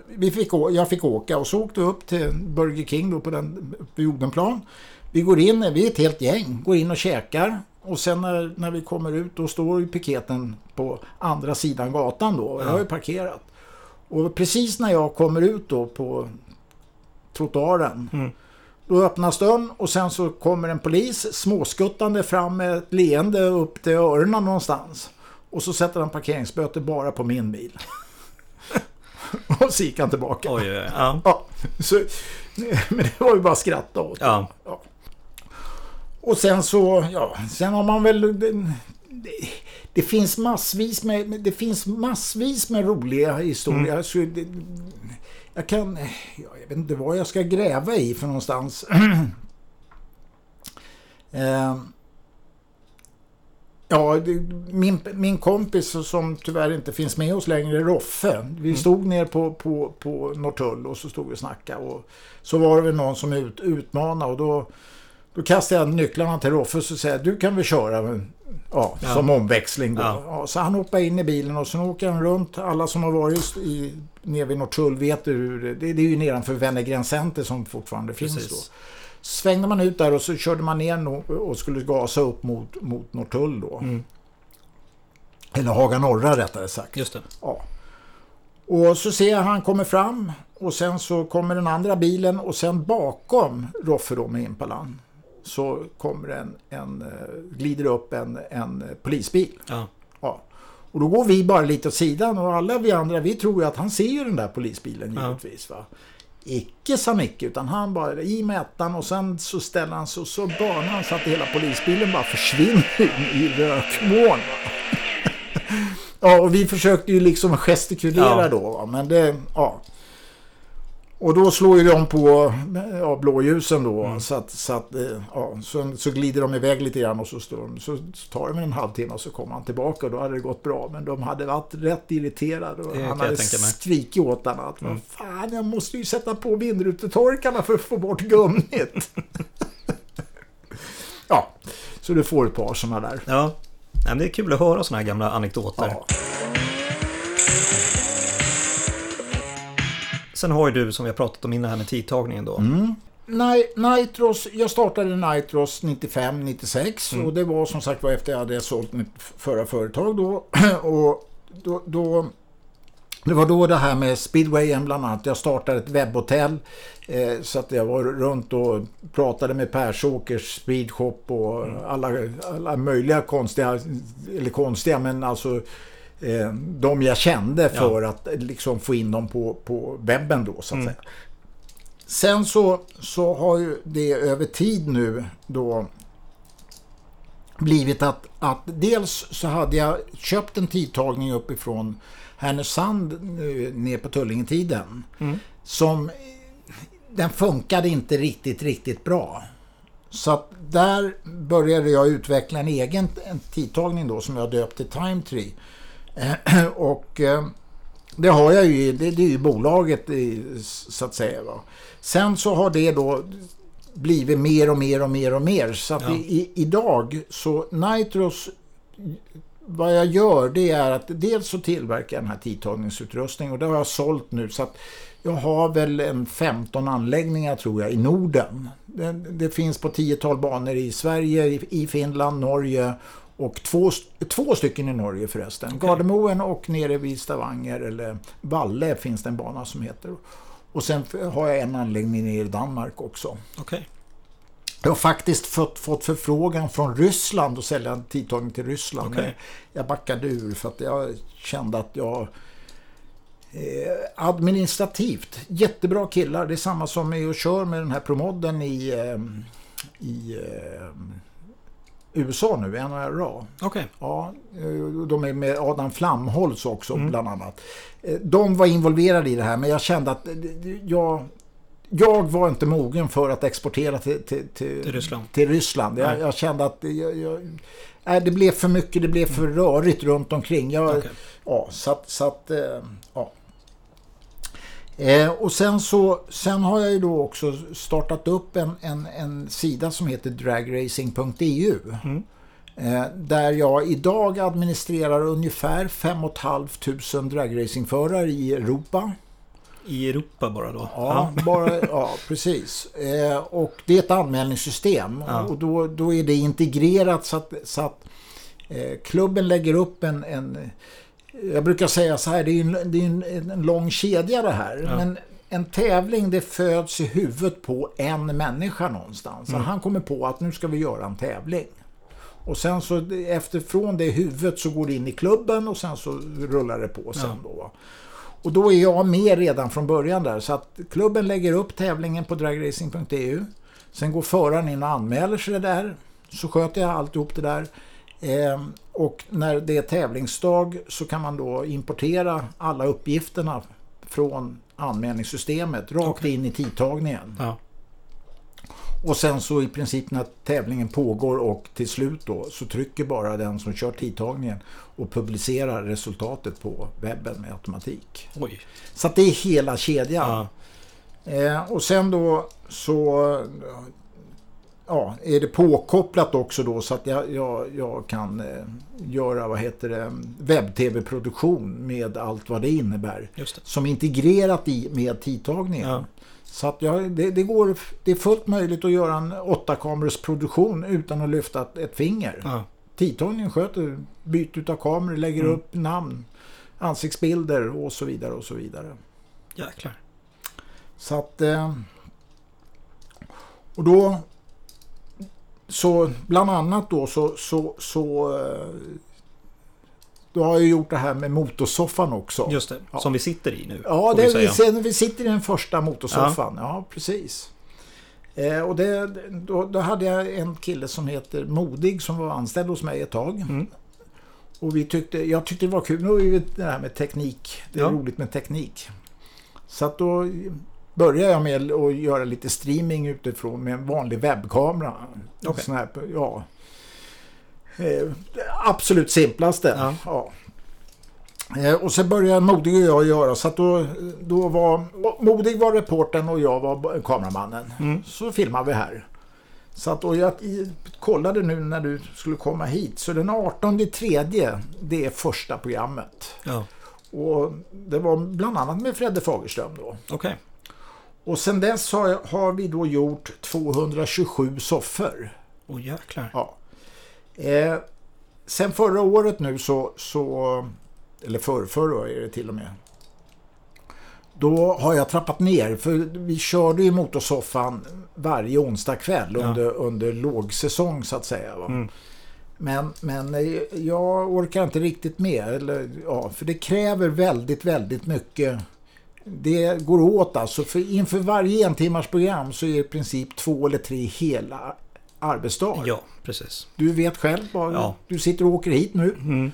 vi fick, jag fick åka och så åkte vi upp till Burger King då på den vid Odenplan. Vi går in, vi är ett helt gäng, går in och käkar. Och sen när, när vi kommer ut då står ju piketen på andra sidan gatan då. Jag har ju parkerat. Och precis när jag kommer ut då på trottoaren Mm. då öppnas dörren och sen så kommer en polis småskuttande fram med ett leende upp till öronen någonstans. Och så sätter han parkeringsböter bara på min bil. <laughs> och så gick han tillbaka. Oj, oj, oj. Ja. Ja, så, men det var ju bara att skratta åt. Ja. Och sen så, ja, sen har man väl... Det, det, finns massvis med, det finns massvis med roliga historier. Så det, jag kan, ja, jag vet inte vad jag ska gräva i för någonstans. <clears throat> eh, ja, det, min, min kompis som tyvärr inte finns med oss längre, Roffe. Vi stod ner på, på, på Norrtull och så stod vi och snackade. Och så var det väl någon som ut, utmanade och då då kastade jag nycklarna till Roffe och så säger du kan väl köra men, ja, Ja. som omväxling då. Ja. Ja. så han hoppar in i bilen och sen åker han runt. Alla som har varit i, nere vid Norrtull vet hur det, det, det är ju nedanför Wennergren Center som fortfarande finns Precis. då. Svängde man ut där och så körde man ner och skulle gasa upp mot, mot Norrtull då. Mm. Eller Haga Norra rättare sagt. Just det. Ja. Och så ser jag han kommer fram och sen så kommer den andra bilen och sen bakom Roffe då med Impalan så kommer en, en eh, glider upp en, en polisbil. Ja. Ja. Och då går vi bara lite åt sidan och alla vi andra vi tror ju att han ser ju den där polisbilen Ja. givetvis. Va? Icke sa Micke utan han bara i med ettan och sen så ställer han sig så börnar han så att hela polisbilen bara försvinner in i rökmoln. <laughs> Ja, och vi försökte ju liksom gestikulera Ja. då. Men det, ja. Och då slår ju de på ja, blåljusen då. Mm. Så, att, så, att, eh, ja, så, så glider de iväg lite grann och så, står de, så tar det en halvtimme och så kommer han tillbaka och då hade det gått bra. Men de hade varit rätt irriterade. Och han hade skrikit åt honom att Mm. fan, jag måste ju sätta på vindrutetorkarna för att få bort gummit. <laughs> ja, så du får ett par sådana där. Ja. Det är kul att höra såna här gamla anekdoter. Ja. Sen har ju du, som vi har pratat om innan här med tidtagningen då. Mm. Nej, Nitros, jag startade Nitros 95-96 Mm. och det var som sagt var efter jag hade sålt mitt förra företag då. <clears throat> och då, då det var då det här med speedwayen bland annat. Jag startade ett webbhotell eh, så att jag var runt och pratade med Persåkers speedshop och alla, alla möjliga konstiga, eller konstiga men alltså eh, de jag kände för att eh, liksom få in dem på, på webben då så att säga. Sen så, så har ju det över tid nu då blivit att, att dels så hade jag köpt en tidtagning uppifrån Härnösand ner på Tullingetiden Mm. som den funkade inte riktigt, riktigt bra. Så att där började jag utveckla en egen en tidtagning då som jag döpt till Time Tree. <clears throat> Och eh, det har jag ju, det, det är ju bolaget så att säga. Va? Sen så har det då blivit mer och mer och mer och mer. Så att Ja. i, idag så Nitros vad jag gör det är att dels så tillverkar jag den här tidtagningsutrustning och det har jag sålt nu så att jag har väl en 15 anläggningar tror jag i Norden. Det, det finns på 10-tal banor i Sverige, i, i Finland, Norge och två, två stycken i Norge förresten. Gardermoen och nere vid Stavanger eller Valle finns det en bana som heter. Och sen har jag en anläggning nere i Danmark också. Okej. Jag har faktiskt fått, fått förfrågan från Ryssland att sälja en tidtagning till Ryssland. Men jag backade ur för att jag kände att jag eh, administrativt, jättebra killar. Det är samma som är och kör med den här promodden i, eh, i eh, USA nu, NRA. Okej. Ja, eh, de är med Adam Flamholtz också bland annat. Eh, De var involverade i det här men jag kände att eh, jag, jag var inte mogen för att exportera till, till, till, Till Ryssland. till Ryssland. Jag, jag kände att jag, jag, nej, det blev för mycket, det blev för rörigt runt omkring. Jag, Okej. Ja, så att, så att eh, och sen så sen har jag ju då också startat upp en, en, en sida som heter dragracing.eu. Mm. Eh, där jag idag administrerar ungefär 5 500 dragracingförare i Europa. I Europa bara då? Ja, <laughs> bara, ja precis. Eh, och det är ett anmälningssystem. Ja. Och då, då är det integrerat så att, så att klubben lägger upp en, en jag brukar säga så här, det är en, det är en, en lång kedja det här. Ja. Men en tävling det föds i huvudet på en människa någonstans. Mm. Så han kommer på att nu ska vi göra en tävling. Och sen så efterifrån det huvudet så går det in i klubben och sen så rullar det på sen Ja. då. Och då är jag med redan från början där. Så att klubben lägger upp tävlingen på dragracing.eu. Sen går föraren in och anmäler sig där. Så sköter jag alltihop det där. Ehm, och när det är tävlingsdag så kan man då importera alla uppgifterna från anmälningssystemet rakt Okej. in i tidtagningen. Ja. Och sen så i princip när tävlingen pågår och till slut då så trycker bara den som kör tidtagningen och publicerar resultatet på webben med automatik. Oj. Så det är hela kedjan. Ja. Eh, och sen då så ja, är det påkopplat också då så att jag, jag, jag kan eh, göra vad heter det, webb-tv-produktion med allt vad det innebär. Just det. Som integrerat i med tidtagningen. Ja. Så att jag, det, det, går, det är fullt möjligt att göra en åtta kamerors produktion utan att lyfta ett, ett finger. Ja. Tidtagningen sköter byte av kameror, lägger Mm. upp namn, ansiktsbilder och så vidare och så vidare. Jäklar. Så att... Eh, och då... Så bland annat då så... så, så eh, då har jag gjort det här med motorsoffan också. Just det. Ja. Som vi sitter i nu. Ja, vi det, vi, ser, vi sitter i den första motorsoffan. Ja, precis. Eh, och det, då, då hade jag en kille som heter Modig som var anställd hos mig ett tag. Mm. Och vi tyckte, jag tyckte det var kul. Nu är det här med teknik. Det är Ja. roligt med teknik. Så att då började jag med att göra lite streaming utifrån med en vanlig webbkamera. Okej. Sån här, ja. Eh, absolut simplaste. Ja. Ja. Eh, Och sen började Modig och jag göra så att då, då var Modig var reporten och jag var kameramannen. Mm. Så filmade vi här. Så att, och jag kollade nu när du skulle komma hit. Så den 18 tredje det är första programmet. Ja. Och det var bland annat med Fredde Fagerström då. Okej. Och sen dess har, har vi då gjort 227 soffor. Åh jäklar. Ja. Eh, sen förra året nu så, så eller för, förra är det till och med. Då har jag trappat ner för vi körde ju motorsoffan varje onsdag kväll Ja. under, under lågsäsong så att säga. Mm. Men, men eh, jag orkar inte riktigt med. Eller, ja, för det kräver väldigt, väldigt mycket. Det går åt alltså. För inför varje en timmars program så är det i princip två eller tre hela arbetsdagar. Ja, precis. Du vet själv. Bara, Ja. Du sitter och åker hit nu. Mm.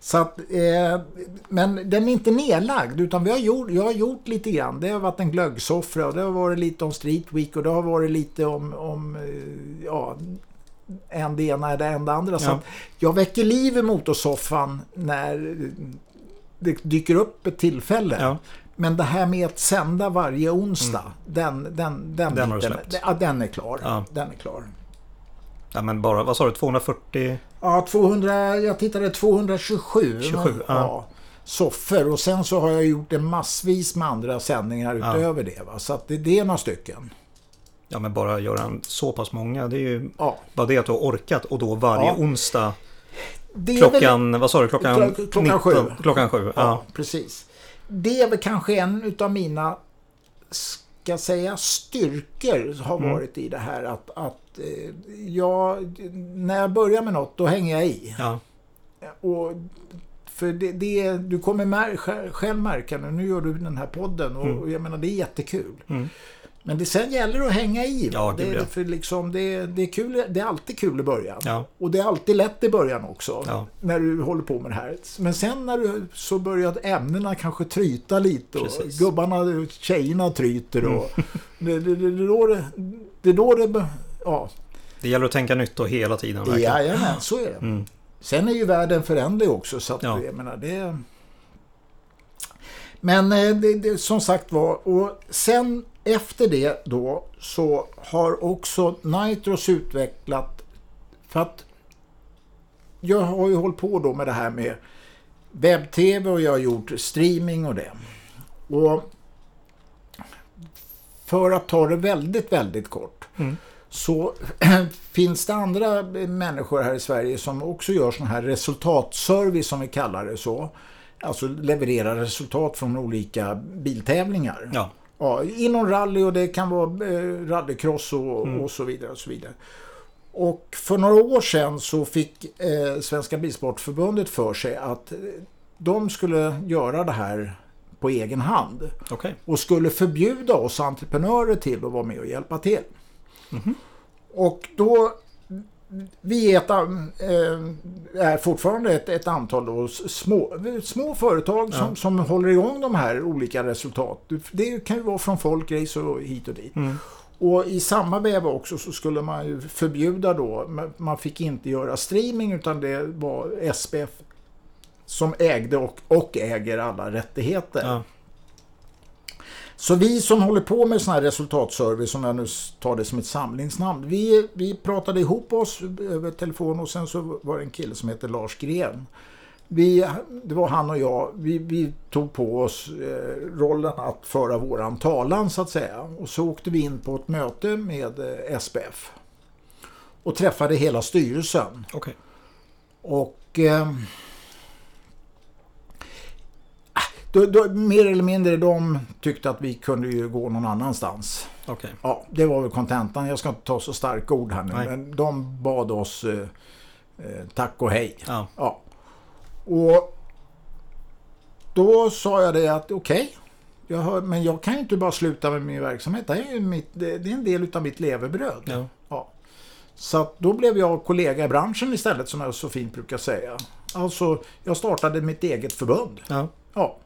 Så att, eh, men den är inte nedlagd utan vi har gjort, jag har gjort lite grann. Det har varit en glöggsoffra och det har varit lite om Street Week och det har varit lite om, om eh, ja, en det ena eller en det andra. Så Ja. att jag väcker liv i motorsoffan när det dyker upp ett tillfälle. Ja. Men det här med att sända varje onsdag, den, den, den, Mm. Den har du släppt. ja, den är klar. Ja. Den är klar. ja, men bara, vad sa du, 240? Ja, 200, jag tittade 227. 27, ja. soffor och sen så har jag gjort en massvis med andra sändningar Ja. utöver det. Va? Så att det, det är några stycken. Ja, men bara göra så pass många. Det är ju Ja. bara det att du har orkat och då varje Ja. onsdag Är väl- klockan, vad sa du, klockan Klo- klockan sju. Klockan sju, Ja, ja. precis. Det är väl kanske en utav mina, ska säga, styrkor har Mm. varit i det här att, att eh, jag, när jag börjar med något då hänger jag i. ja. Och för det, det, du kommer mär, själv- själv märka nu, nu gör du den här podden och, Mm. och jag menar det är jättekul. Mm. Men det sen gäller det att hänga i. Ja, det, ja. för liksom, det, det, är kul, det är alltid kul i början. Ja. Och det är alltid lätt i början också. Ja. När du håller på med det här. Men sen när du så börjar ämnena kanske tryta lite. Och Precis. gubbarna tjejerna tryter. Och <laughs> det, det, det, det, då det, det då det... Ja, Det gäller att tänka nytt och hela tiden. verkligen. jajamän, så är det. Mm. Sen är ju världen föränderlig också så att Ja. jag menar det... Men eh, det, det, som sagt var, och sen efter det då så har också Nitros utvecklat, för att jag har ju hållit på då med det här med webb-tv och jag har gjort streaming och det. Och för att ta det väldigt, väldigt kort Mm. så <clears throat> finns det andra människor här i Sverige som också gör sån här resultatservice som vi kallar det så. Alltså levererar resultat från olika biltävlingar. Ja. Ja, inom rally och det kan vara eh, rallycross och, mm. och så vidare. Och så vidare. Och för några år sedan så fick eh, Svenska Bilsportförbundet för sig att eh, de skulle göra det här på egen hand. Okay. Och skulle förbjuda oss entreprenörer till att vara med och hjälpa till. Mm -hmm. Och då vi är, ett, äh, är fortfarande ett, ett antal små, små företag ja. som, som håller igång de här olika resultat. Det kan ju vara från folkrace och hit och dit. Mm. Och i samma veva också så skulle man ju förbjuda då, man fick inte göra streaming utan det var SPF som ägde och, och äger alla rättigheter. Ja. Så vi som håller på med sån här resultatservice, som jag nu tar det som ett samlingsnamn, vi, vi pratade ihop oss över telefon och sen så var det en kille som heter Lars Gren. Vi, det var han och jag, vi, vi tog på oss eh, rollen att föra våran talan så att säga. Och så åkte vi in på ett möte med eh, SPF. Och träffade hela styrelsen. Okay. Och... Eh, då, då, mer eller mindre de tyckte att vi kunde ju gå någon annanstans. Okay. Ja, det var väl kontentan. Jag ska inte ta så starka ord här nu. Nej. Men de bad oss eh, eh, tack och hej. Ja. ja. Och då sa jag det att okej. Okay, men jag kan ju inte bara sluta med min verksamhet. Det är, mitt, det, det är en del av mitt levebröd. Ja. ja. Så då blev jag kollega i branschen istället som jag så fint brukar säga. Alltså, jag startade mitt eget förbund. Ja. ja.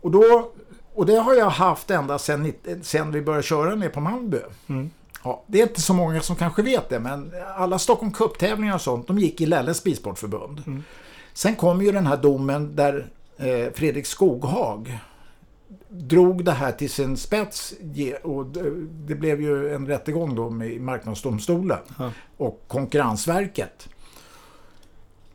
Och, då, och det har jag haft ända sedan, sedan vi började köra ner på Malmö. Mm. Ja, det är inte så många som kanske vet det, men alla Stockholm Cup-tävlingar och sånt, de gick i Lelles bilsportförbund. Mm. Sen kom ju den här domen där eh, Fredrik Skoghag drog det här till sin spets och det blev ju en rättegång då med Marknadsdomstolen och Konkurrensverket.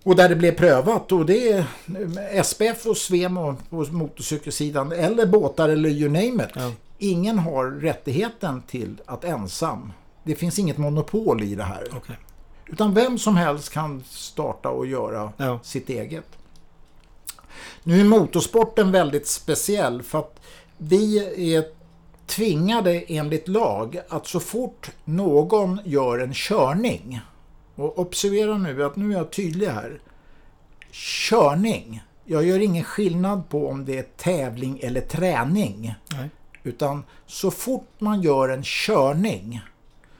Och där det blev prövat och det är SPF och Svemo på motorcykelsidan eller båtar eller you name it. Ja. Ingen har rättigheten till att ensam. Det finns inget monopol i det här. Okay. Utan vem som helst kan starta och göra ja. sitt eget. Nu är motorsporten väldigt speciell för att vi är tvingade enligt lag att så fort någon gör en körning och observera nu att nu är jag tydlig här. Körning. Jag gör ingen skillnad på om det är tävling eller träning. Nej. Utan så fort man gör en körning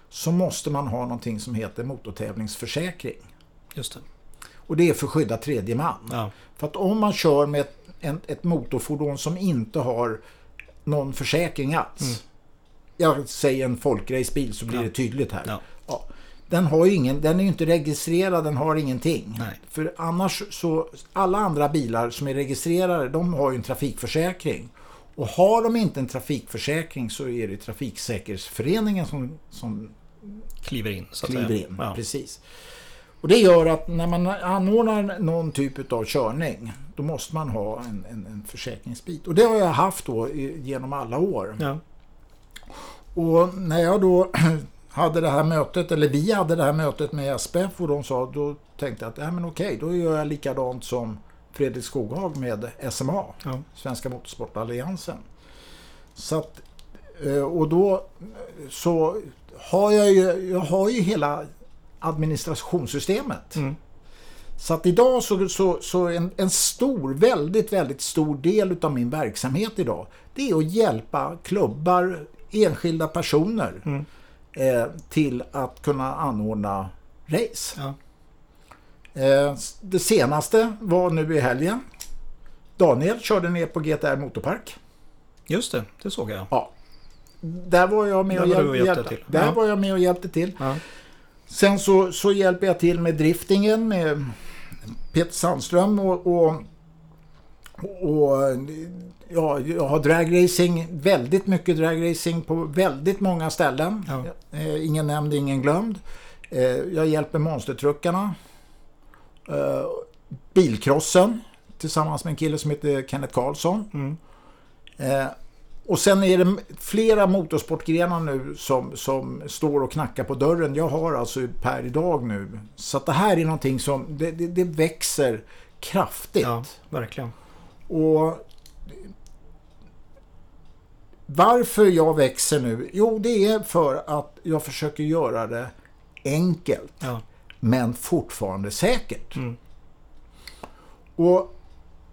så måste man ha någonting som heter motortävlingsförsäkring. Just det. Och det är för att skydda tredje man. Ja. För att om man kör med ett, en, ett motorfordon som inte har någon försäkring alls. Mm. Jag säger en folkracebil så blir ja. det tydligt här. Ja. Den, har ingen, den är ju inte registrerad, den har ingenting. Nej. För annars så, alla andra bilar som är registrerade, de har ju en trafikförsäkring. Och har de inte en trafikförsäkring så är det Trafiksäkerhetsföreningen som, som kliver in. Så kliver in, ja. precis. Och det gör att när man anordnar någon typ av körning då måste man ha en, en, en försäkringsbit. Och det har jag haft då genom alla år. Ja. Och när jag då hade det här mötet, eller vi hade det här mötet med SPF och de sa, då tänkte jag att ja, men okej, då gör jag likadant som Fredrik Skoghag med SMA, ja. Svenska Motorsportalliansen. Så att, eh, och då så har jag ju, jag har ju hela administrationssystemet. Mm. Så att idag så, så, så en, en, stor, väldigt, väldigt stor del av min verksamhet idag det är att hjälpa klubbar, enskilda personer mm eh, till att kunna anordna race. Ja. Eh, det senaste var nu i helgen. Daniel körde ner på GTR Motorpark. Just det, det såg jag. Ja. Där var jag med, och, hjäl hjälpte till. Där ja. var jag med och hjälpte till. Ja. Sen så, så hjälper jag till med driftingen med Peter Sandström och, och, och ja, jag har dragracing, väldigt mycket dragracing på väldigt många ställen. Ja. Eh, ingen nämnd, ingen glömd. Eh, jag hjälper monstertruckarna. Eh, bilkrossen tillsammans med en kille som heter Kenneth Karlsson. Mm. Eh, Och sen är det flera motorsportgrenar nu som, som står och knackar på dörren. Jag har alltså per idag nu. Så att det här är någonting som det, det, det växer kraftigt. Ja, verkligen. Och varför jag växer nu? Jo, det är för att jag försöker göra det enkelt. Ja. Men fortfarande säkert. Mm. Och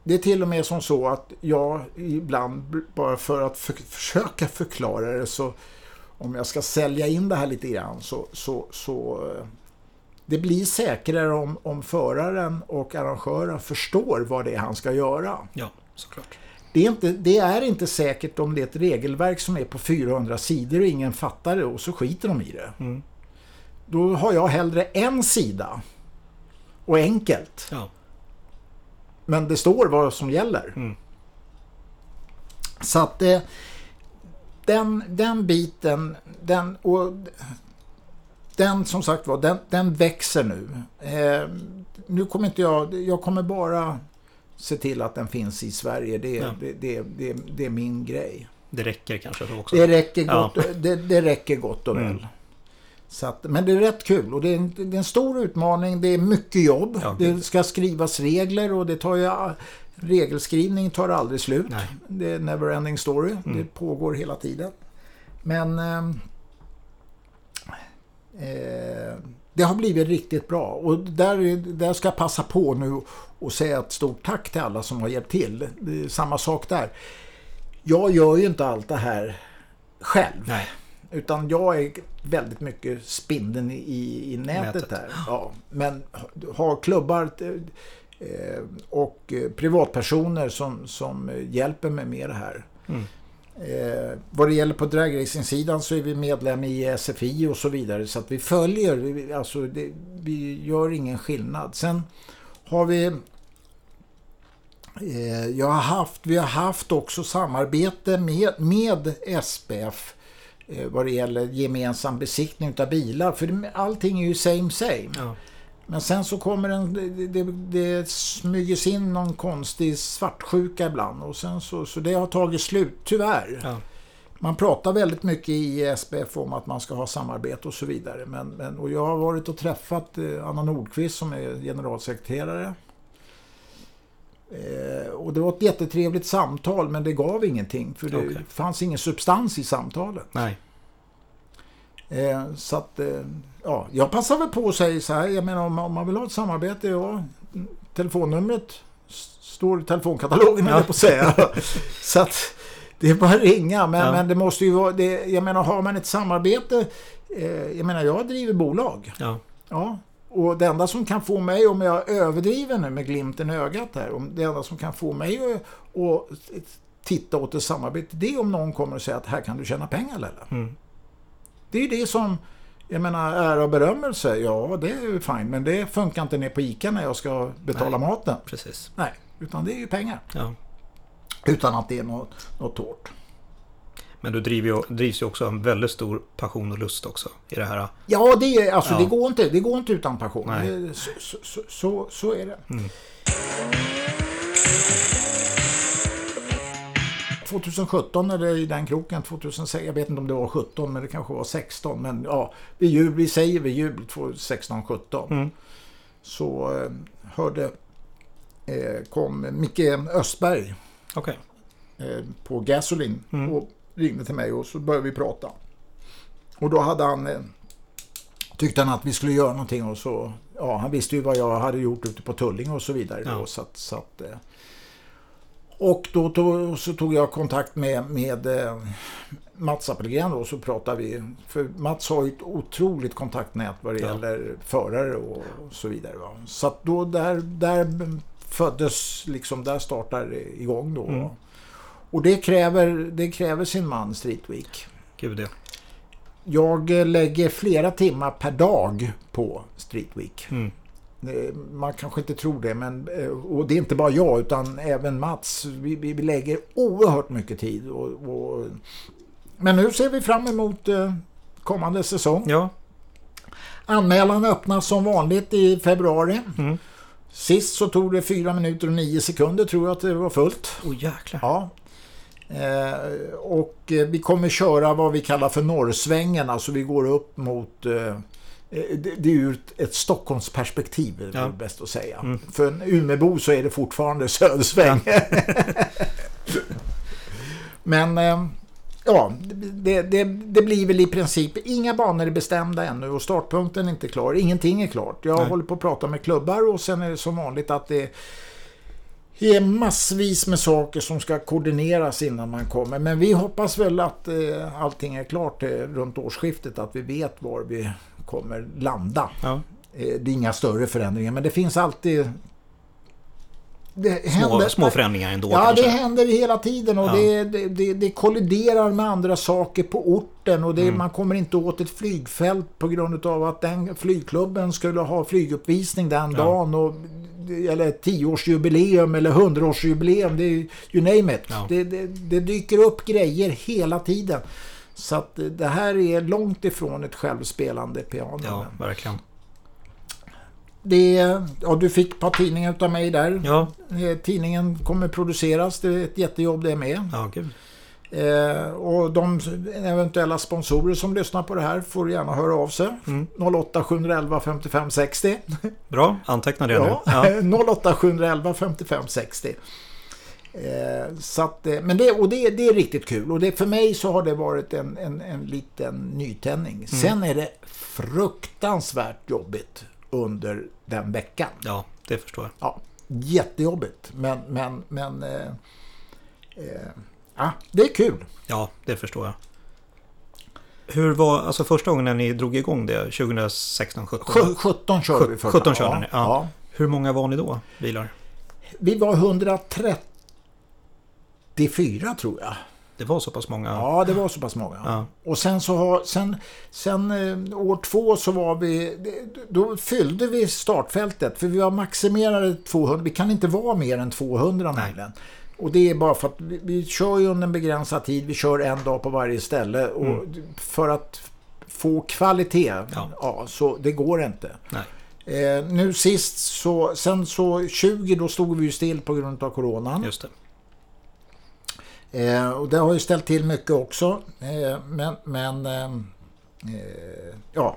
det är till och med som så att jag ibland, bara för att för, försöka förklara det, så om jag ska sälja in det här lite grann så, så, så eh, det blir säkrare om, om föraren och arrangören förstår vad det är han ska göra. Ja, såklart. Det är, inte, det är inte säkert om det är ett regelverk som är på 400 sidor och ingen fattar det och så skiter de i det. Mm. Då har jag hellre en sida och enkelt. Ja. Men det står vad som gäller. Mm. Så att eh, den, den biten, den, och, den som sagt var, den, den växer nu. Eh, nu kommer inte jag, jag kommer bara se till att den finns i Sverige. Det, Ja. det, det, det, det är min grej. Det räcker kanske så också. Det räcker Ja. gott, det, det räcker gott och väl. Mm. Så att, men det är rätt kul och det är, en, det är en stor utmaning. Det är mycket jobb. Ja, det ska skrivas regler och det tar ju... Regelskrivning tar aldrig slut. Nej. Det är never ending story. Mm. Det pågår hela tiden. Men... ehm, Eh, det har blivit riktigt bra och där, där ska jag passa på nu och säga ett stort tack till alla som har hjälpt till. Det är samma sak där. Jag gör ju inte allt det här själv. Nej. Utan jag är väldigt mycket spindeln i, i nätet, Nätet. där. Ja, men har klubbar eh, och privatpersoner som, som hjälper mig med det här. Mm. Eh, vad det gäller på dragracing-sidan så är vi medlem i SFI och så vidare. Så att vi följer, alltså det, vi gör ingen skillnad. Sen har vi jag har haft, vi har haft också samarbete med, med SPF eh, vad det gäller gemensam besiktning av bilar. För allting är ju same same. Ja. Men sen så kommer en, det, det, smyger in någon konstig svartsjuka ibland. Och sen så, så det har tagit slut, tyvärr. Ja. Man pratar väldigt mycket i SPF om att man ska ha samarbete och så vidare. Men, men, och jag har varit och träffat eh, Anna Nordqvist som är generalsekreterare. Eh, och det var ett jättetrevligt samtal men det gav ingenting. För det Okej. fanns ingen substans i samtalet. Nej. Eh, så att, eh, ja, jag passar väl på att säga så här, jag menar om, om man vill ha ett samarbete, ja, telefonnumret står i telefonkatalogen, ja. på att säga. <laughs> så att det är bara att ringa, men, Ja. men det måste ju vara, det, jag menar har man ett samarbete, eh, jag menar jag driver bolag, Ja. ja, och det enda som kan få mig, om jag överdriver nu med glimten i ögat här, om det enda som kan få mig att, att titta åt ett samarbete, det är om någon kommer och säger att här kan du tjäna pengar eller? Mm. Det är det som, jag menar, ära och berömmelse, ja det är ju fint, men det funkar inte ner på ICA när jag ska betala Nej. maten. Precis. Nej, utan det är ju pengar. Ja. Utan att det är något, något hårt. Men du driver ju, drivs ju också av en väldigt stor passion och lust också i det här. Ja, det, är, alltså, Ja. det, går inte, det går inte utan passion. Det, så, så, så, så, är det. Mm. 2017 eller i den kroken, 2006, jag vet inte om det var 17 men det kanske var 16. Men ja, vid jul, vi säger vid jul 2016-17. Mm. Så eh, hörde, eh, kom Micke Östberg Okej. eh, på Gasolin Mm. och ringde till mig och så började vi prata. Och då hade han, eh, tyckte han att vi skulle göra någonting och så, ja han visste ju vad jag hade gjort ute på Tullinge och så vidare. Ja. Då, så att, så att, eh, och då tog, så tog jag kontakt med, med eh, Mats Appelgren och så pratade vi. För Mats har ju ett otroligt kontaktnät vad det Ja. gäller förare och så vidare. Va? Så att då där, där föddes, liksom där startar igång då. Mm. Och det kräver, det kräver sin man Street Week. Gud ja. Jag eh, lägger flera timmar per dag på Street Week. Mm. Eh, Man kanske inte tror det, men, eh, och det är inte bara jag utan även Mats. Vi, vi, lägger oerhört mycket tid. Och, och, men nu ser vi fram emot kommande säsong. Ja. Anmälan öppnas som vanligt i februari. Mm. Sist så tog det 4 minuter och 9 sekunder tror jag att det var fullt. Åh jäklar. Ja. Eh, och eh, vi kommer köra vad vi kallar för norrsvängen, alltså vi går upp mot eh, det, är ur ett Stockholmsperspektiv, är det ja. bäst att säga. Mm. För en Umebo så är det fortfarande södersväng. Ja. <laughs> Men ja, det, det, det, blir väl i princip inga banor är bestämda ännu och startpunkten är inte klar. Ingenting är klart. Jag Nej. håller på att prata med klubbar och sen är det som vanligt att det är massvis med saker som ska koordineras innan man kommer. Men vi hoppas väl att eh, allting är klart eh, runt årsskiftet. Att vi vet var vi kommer landa. Ja. Eh, det är inga större förändringar men det finns alltid det små, händer, små förändringar ändå. Ja, kanske. det händer hela tiden och ja. det, det, det, kolliderar med andra saker på orten och det, mm. man kommer inte åt ett flygfält på grund av att den flygklubben skulle ha flyguppvisning den ja. dagen och eller tioårsjubileum eller hundraårsjubileum, det är you name it. Ja. Det, det, det, dyker upp grejer hela tiden. Så att det här är långt ifrån ett självspelande piano. Ja, verkligen. Det, ja, du fick ett par tidningar av mig där. Ja. Eh, tidningen kommer produceras. Det är ett jättejobb det med. Ja, gud. Eh, och de eventuella sponsorer som lyssnar på det här får gärna höra av sig. Mm. 08 711 55 60. Bra, anteckna det ja. nu. Ja. 08 711 55 60. Eh, så att, eh, men det, och det, det är riktigt kul och det, för mig så har det varit en, en, en liten nytändning. Mm. Sen är det fruktansvärt jobbigt under den veckan. Ja, det förstår jag. Ja, jättejobbigt, men, men, men eh, eh, ja, det är kul. Ja, det förstår jag. Hur var, alltså första gången när ni drog igång det, 2016, 17? 17 körde vi första. 17 körde ja, ni, ja. ja. Hur många var ni då, bilar? Vi var 134 tror jag. Det var så pass många? Ja, det var så pass många. Ja. Och sen så har, sen, sen eh, år två så var vi, då fyllde vi startfältet för vi var maximerade 200, vi kan inte vara mer än 200 nämligen. Och det är bara för att vi, vi kör ju under en begränsad tid, vi kör en dag på varje ställe och mm. för att få kvalitet, ja. ja. så det går inte. Eh, nu sist så, sen så 20 då stod vi ju still på grund av coronan. Just det. Eh, och det har ju ställt till mycket också. Eh, men, men ehm, eh, ja.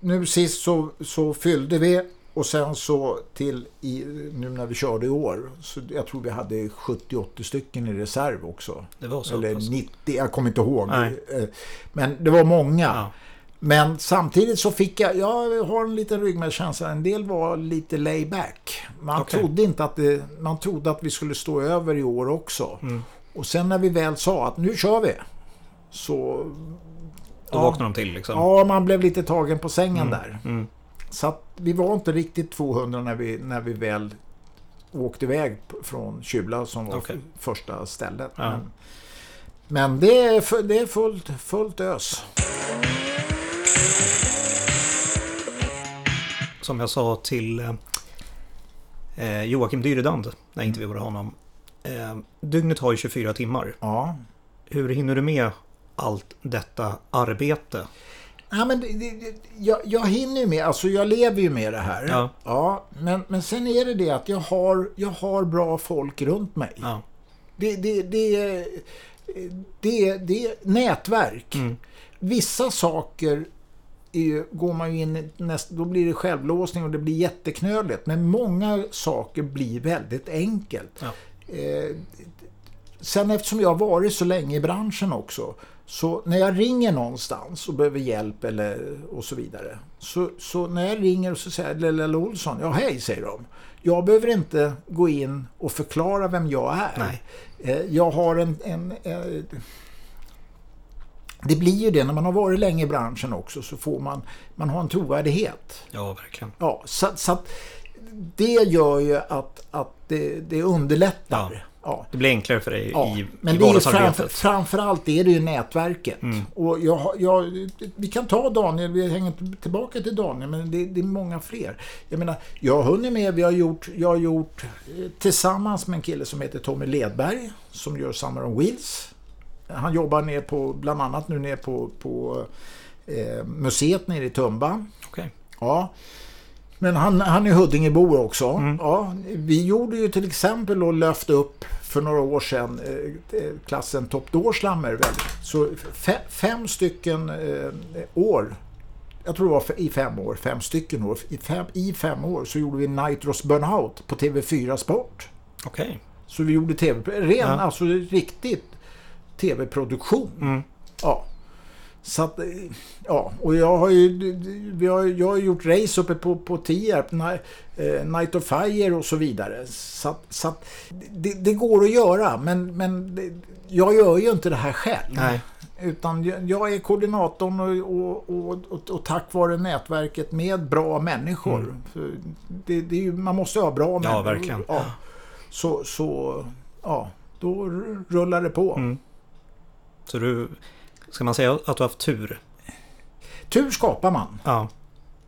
Nu sist så, så fyllde vi och sen så till i, nu när vi körde i år. Så jag tror vi hade 70-80 stycken i reserv också. Det var så Eller 90, jag kommer inte ihåg. Nej. Eh, men det var många. Ja. Men samtidigt så fick jag, jag har en liten ryggmärgskänsla, en del var lite layback. Man okay. trodde inte att det, man trodde att vi skulle stå över i år också. Mm. Och sen när vi väl sa att nu kör vi. Så... Då ja, vaknade de till liksom? Ja, man blev lite tagen på sängen mm. där. Mm. Så att vi var inte riktigt 200 när vi, när vi väl åkte iväg från Kjula som var okay. första stället. Ja. Men, men, det är, det är fullt, fullt ös. Som jag sa till eh, Joakim Dyredand när jag intervjuade honom. Eh, dygnet har ju 24 timmar. Ja. Hur hinner du med allt detta arbete? Ja, men det, det, jag, jag hinner ju med, alltså jag lever ju med det här. Ja. ja men, men sen är det det att jag har, jag har bra folk runt mig. Ja. Det, det, det, det, det är nätverk. Mm. Vissa saker är, går man ju in näst, då blir det självlåsning och det blir jätteknöligt. Men många saker blir väldigt enkelt. Ja. Eh, sen eftersom jag har varit så länge i branschen också. Så när jag ringer någonstans och behöver hjälp eller och så vidare. Så, så när jag ringer och så säger Lelle Olsson, ja hej säger de. Jag behöver inte gå in och förklara vem jag är. Nej. Eh, jag har en, en, en eh, det blir ju det när man har varit länge i branschen också så får man, man har en trovärdighet. Ja, verkligen. Ja, så, så det gör ju att, att det, det underlättar. Ja. Ja. Det blir enklare för dig ja. i, Men i det är framför, framförallt är det ju nätverket. Mm. Och jag, jag, vi kan ta Daniel, vi hänger tillbaka till Daniel, men det, det, är många fler. Jag menar, jag har hunnit med, vi har gjort, jag har gjort eh, tillsammans med en kille som heter Tommy Ledberg, som gör Summer on Wheels. Han jobbar ner på, bland annat nu ner på, på eh, museet nere i Tumba. Okay. Ja. Men han, han är Huddingebo också. Mm. Ja, vi gjorde ju till exempel och löfte upp för några år sedan eh, eh, klassen Top Doorslammer. Så fe, fem stycken eh, år, jag tror det var i fem år, fem stycken år, i fem, i fem år så gjorde vi Nitros Burnout på TV4 Sport. Okej. Så vi gjorde tv, ren, Ja. alltså riktigt tv-produktion. Mm. Ja. Så att, eh, ja, och jag har ju, vi har, jag har gjort race uppe på, på Tierp, eh, Night of Fire och så vidare. Så, att, så att det, det går att göra, men, men jag gör ju inte det här själv. Nej. Utan jag, är koordinatorn och, och, och, och, tack vare nätverket med bra människor. För Det, det är ju, man måste ha bra människor. verkligen. Ja. Så, så, ja, då rullar det på. Mm. Så du... Ska man säga att du har haft tur? Tur skapar man. Ja.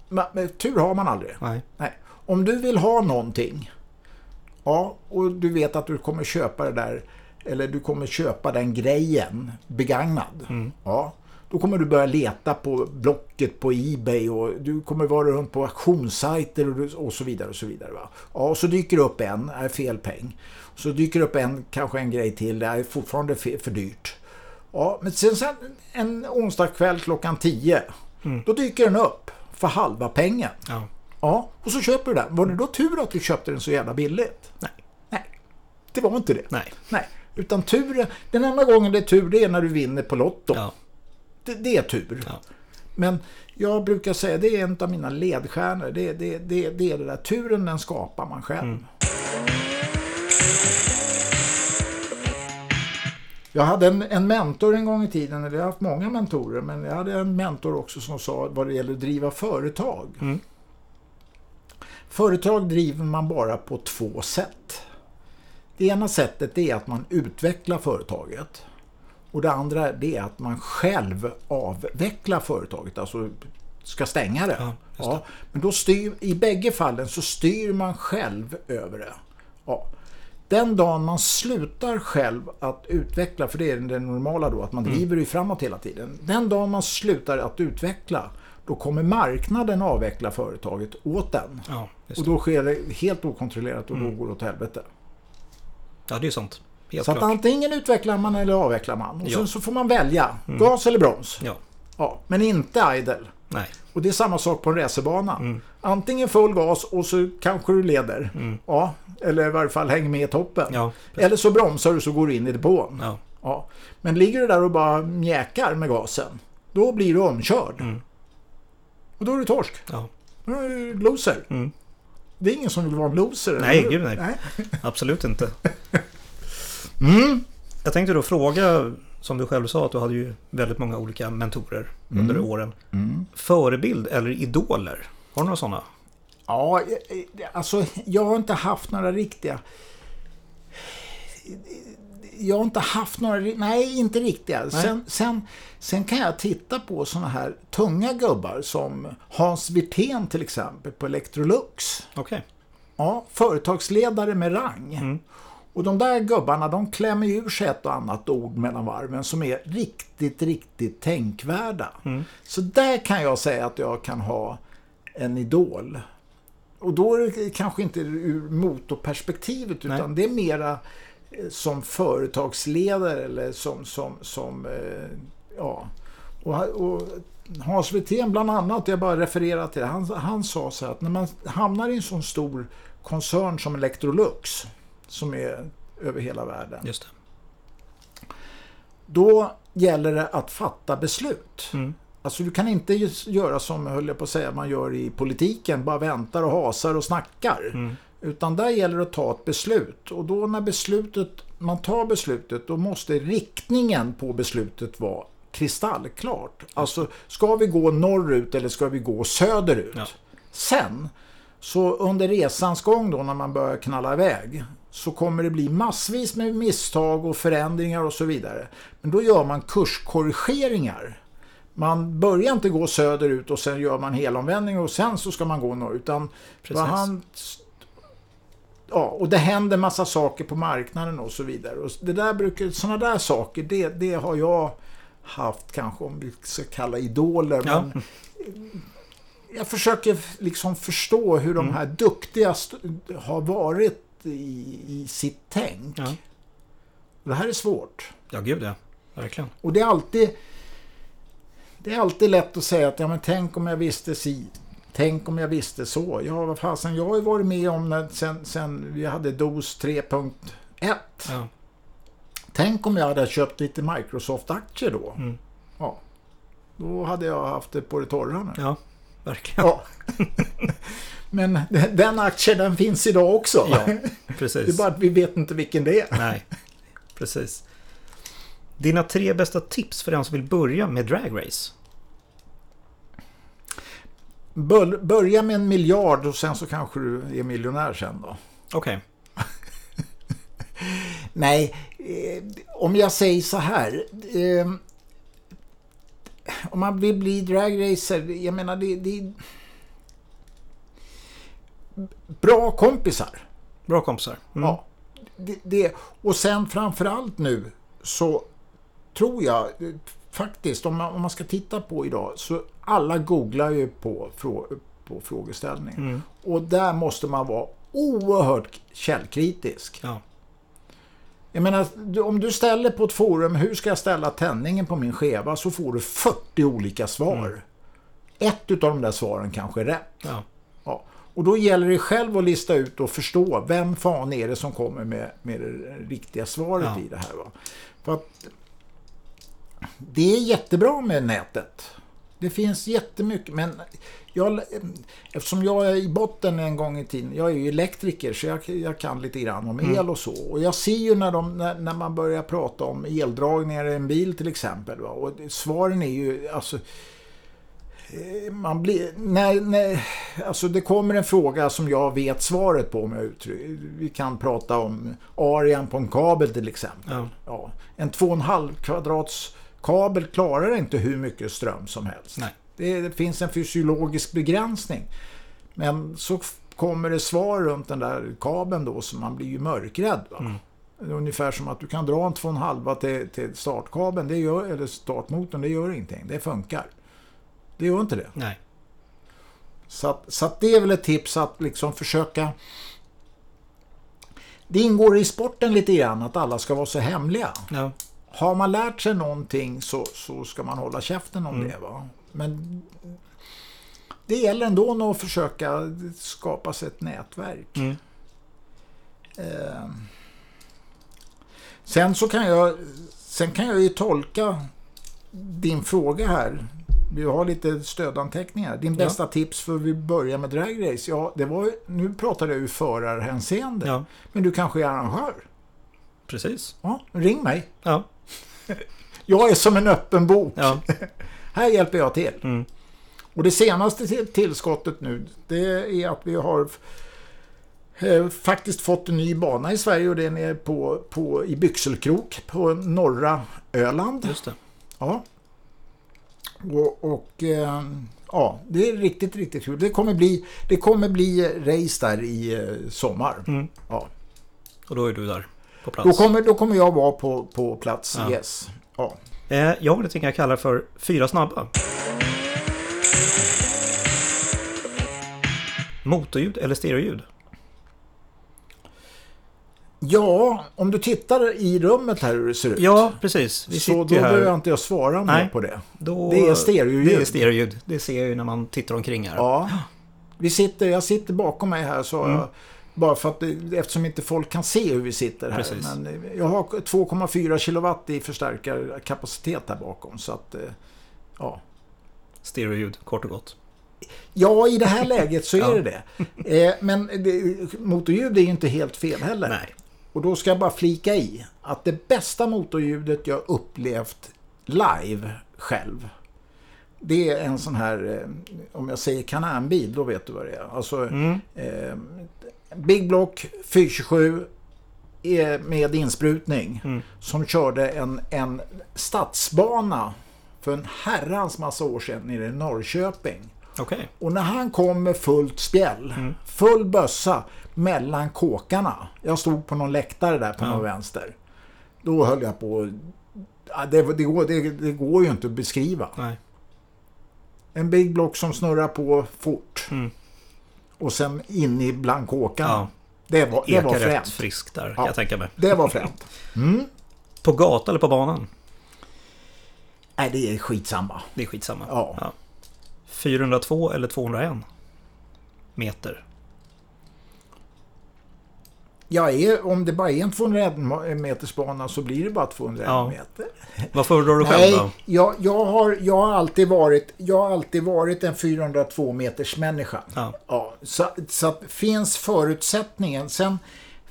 Men, men tur har man aldrig. Nej. Nej. Om du vill ha någonting, ja, och du vet att du kommer köpa det där, eller du kommer köpa den grejen begagnad, Mm. ja, då kommer du börja leta på Blocket på Ebay och du kommer vara runt på auktionssajter och, så vidare. och så vidare. Va? Ja, och så dyker det upp en, är fel peng. Så dyker det upp en, kanske en grej till, det är fortfarande för dyrt. Ja, men sen, sen en onsdagkväll klockan 10, då dyker den upp för halva pengen. Ja. Ja, och så köper du den. Var det då tur att du köpte den så jävla billigt? Nej. Nej, det var inte det. Nej. Nej, utan turen, den enda gången det är tur det är när du vinner på Lotto. Ja. Det, det är tur. Ja. Men jag brukar säga, det är en av mina ledstjärnor. Det, det, det, det är det där, turen den skapar man själv. Mm. Jag hade en, en mentor en gång i tiden, eller jag har haft många mentorer, men jag hade en mentor också som sa vad det gäller att driva företag. Mm. Företag driver man bara på två sätt. Det ena sättet är att man utvecklar företaget. Och det andra det är att man själv avvecklar företaget, alltså ska stänga det. Ja, just Ja, men då styr, i bägge fallen så styr man själv över det. Ja. Den dagen man slutar själv att utveckla, för det är det normala då, att man Mm. driver ju framåt hela tiden. Den dagen man slutar att utveckla, då kommer marknaden avveckla företaget åt den. Ja, Och då sker det helt okontrollerat och då går det åt helvete. ja, det är sant. Helt Så att antingen utvecklar man eller avvecklar man. Och Ja. sen så får man välja, gas eller broms. Ja. Ja, men inte idle. Nej. Och det är samma sak på en racerbana. Mm. Antingen full gas och så kanske du leder. Ja, eller i varje fall hänger med i toppen. Ja. Eller så bromsar du så går du in i depån. Ja. Ja. Men ligger du där och bara mjäkar med gasen, då blir du omkörd. Mm. Och då är du torsk. Ja. Då är du loser. Mm. Det är ingen som vill vara en loser. Nej, eller gud, nej. Absolut inte. <laughs> Mm. Jag tänkte då fråga, som du själv sa, att du hade ju väldigt många olika mentorer under åren. Mm. Förebild eller idoler? Har du några sådana? Ja, eh, eh, alltså jag har inte haft några riktiga... Jag har inte haft några... Nej, inte riktiga. Sen, sen, sen kan jag titta på såna här tunga gubbar som Hans Wirtén till exempel på Electrolux. Okej. Ja, företagsledare med rang. Och de där gubbarna de klämmer ur sig ett och annat ord mellan varven som är riktigt, riktigt tänkvärda. Så där kan jag säga att jag kan ha en idol. Och då är det kanske inte ur motorperspektivet utan Nej. det är mera eh, som företagsledare eller som, som, som eh, ja. Och, och Hans Wirtén bland annat, jag bara refererar till det, han, han sa så här att när man hamnar i en sån stor koncern som Electrolux, som är över hela världen, Just det. då gäller det att fatta beslut. Mm. Alltså du kan inte göra som, höll jag på att säga, man gör i politiken, bara väntar och hasar och snackar. Mm. Utan där gäller det att ta ett beslut. Och då när beslutet, man tar beslutet, då måste riktningen på beslutet vara kristallklart. Alltså, ska vi gå norrut eller ska vi gå söderut? Ja. Sen, så under resans gång då när man börjar knalla iväg, så kommer det bli massvis med misstag och förändringar och så vidare. Men då gör man kurskorrigeringar. Man börjar inte gå söderut och sen gör man helomvändning och sen så ska man gå norrut. Utan han, ja, och det händer massa saker på marknaden och så vidare. Och det där brukar, sådana där saker, det, det har jag haft kanske om vi ska kalla idoler. Ja. Men jag försöker liksom förstå hur de Mm. här duktiga st- har varit i, i sitt tänk. Ja. Och Det här är svårt. Ja, gud ja. Verkligen. Och det är alltid det är alltid lätt att säga att ja, men tänk om jag visste si. Tänk om jag visste så. Ja, vad fasen, jag har ju varit med om när, sen, sen vi hade DOS 3.1. Ja. Tänk om jag hade köpt lite Microsoft-aktier då. Mm. Ja. Då hade jag haft det på det torra nu. ja, verkligen. Ja. <laughs> Men <laughs> den aktien den finns idag också. Ja, <laughs> Det precis. är bara att vi vet inte vilken det är. Nej, precis. Dina tre bästa tips för den som vill börja med dragrace? Bör- Börja med en miljard och sen så kanske du är miljonär sen då. Okej. <laughs> Nej, eh, om jag säger så här. Eh, om man vill bli dragracer, jag menar det, det Bra kompisar. Bra kompisar. Mm. Ja. Det, det, och sen framförallt nu så tror jag faktiskt, om man, om man ska titta på idag, så alla googlar ju på, frå, på frågeställningen. Mm. Och där måste man vara oerhört källkritisk. Ja. Jag menar, om du ställer på ett forum, hur ska jag ställa tändningen på min skeva? Så får du 40 olika svar. Ett utav de där svaren kanske är rätt. Ja. Och då gäller det själv att lista ut och förstå vem fan är det som kommer med, med det riktiga svaret Ja. i det här. Va? För att det är jättebra med nätet. Det finns jättemycket, men jag, eftersom jag är i botten en gång i tiden, jag är ju elektriker så jag, jag kan lite grann om el och så. Och jag ser ju när, de, när, när man börjar prata om eldragningar i en bil till exempel. Va? Och svaren är ju, alltså, man blir, när, när, alltså det kommer en fråga som jag vet svaret på om jag uttrycker. Vi kan prata om arean på en kabel till exempel. Ja. Ja, en 2,5 kvadrats kabel klarar inte hur mycket ström som helst. Nej. Det, det finns en fysiologisk begränsning. Men så kommer det svar runt den där kabeln då så man blir ju mörkrädd. Va? Mm. Ungefär som att du kan dra en 2,5 till, till startkabeln, det gör, eller startmotorn, det gör ingenting. Det funkar. Det gör inte det. Nej. Så, att, så att det är väl ett tips att liksom försöka... Det ingår i sporten lite grann att alla ska vara så hemliga. Ja. Har man lärt sig någonting så, så ska man hålla käften om Mm. det. Va? Men det gäller ändå att försöka skapa sig ett nätverk. Mm. Eh, sen så kan jag, sen kan jag ju tolka din fråga här. Vi har lite stödanteckningar. Din Ja. bästa tips för att vi börjar med dragrace? Ja, det var, nu pratar jag ju förarhänseende. ja, Men du kanske är arrangör? precis. Ja, ring mig. Ja. <laughs> Jag är som en öppen bok. Ja. <laughs> Här hjälper jag till. Mm. Och det senaste till- tillskottet nu, det är att vi har eh, faktiskt fått en ny bana i Sverige och den är på, på, i Byxelkrok på norra Öland. Just det. Ja. Och, och eh, ja, det är riktigt, riktigt kul. Det kommer bli, det kommer bli race där i eh, sommar. Mm. Ja. Och då är du där på plats. Då, kommer, då kommer jag vara på, på plats, Ja. yes. Ja. Eh, jag har någonting jag kallar för fyra snabba. Motorljud eller stereoljud? Ja, om du tittar i rummet här hur det ser ut. Ja, precis. Vi så då behöver jag inte jag svara mer på det. Då... Det är stereoljud. Det är stereoljud. Det ser jag ju när man tittar omkring här. Ja. Vi sitter, jag sitter bakom mig här så Mm. jag, bara för att eftersom inte folk kan se hur vi sitter här. Precis. Men eh, jag har 2,4 kilowatt i förstärkarkapacitet här bakom. Så att, eh, ja. Stereoljud, kort och gott. ja, i det här läget så är Ja. det det. Eh, men motorljud är ju inte helt fel heller. Nej. Och då ska jag bara flika i att det bästa motorljudet jag upplevt live själv. Det är en sån här, eh, om jag säger kananbil, då vet du vad det är. Alltså Mm. eh, Big Block 427 eh, med insprutning. Mm. Som körde en, en stadsbana för en herrans massa år sedan nere i Norrköping. Okej. Och när han kom med fullt spjäll, Mm. full bössa mellan kåkarna. Jag stod på någon läktare där på Ja. någon vänster. Då höll jag på... Ja, det, det, går, det, det går ju inte att beskriva. Nej. En Big Block som snurrar på fort. Mm. Och sen in i blankåkarna. Ja. Det var, det var fränt. friskt där, Ja. jag tänka mig. Det var fränt. Mm. På gata eller på banan? Nej, det är skitsamma. Det är skitsamma. Ja. 402 eller 201 meter? Är, om det bara är en 201 meters bana så blir det bara 201 Ja. meter. Vad föredrar du själv Nej, då? jag, jag, har, jag, har alltid varit, jag har alltid varit en 402 meters människa. Ja. Ja, så, så finns förutsättningen. Sen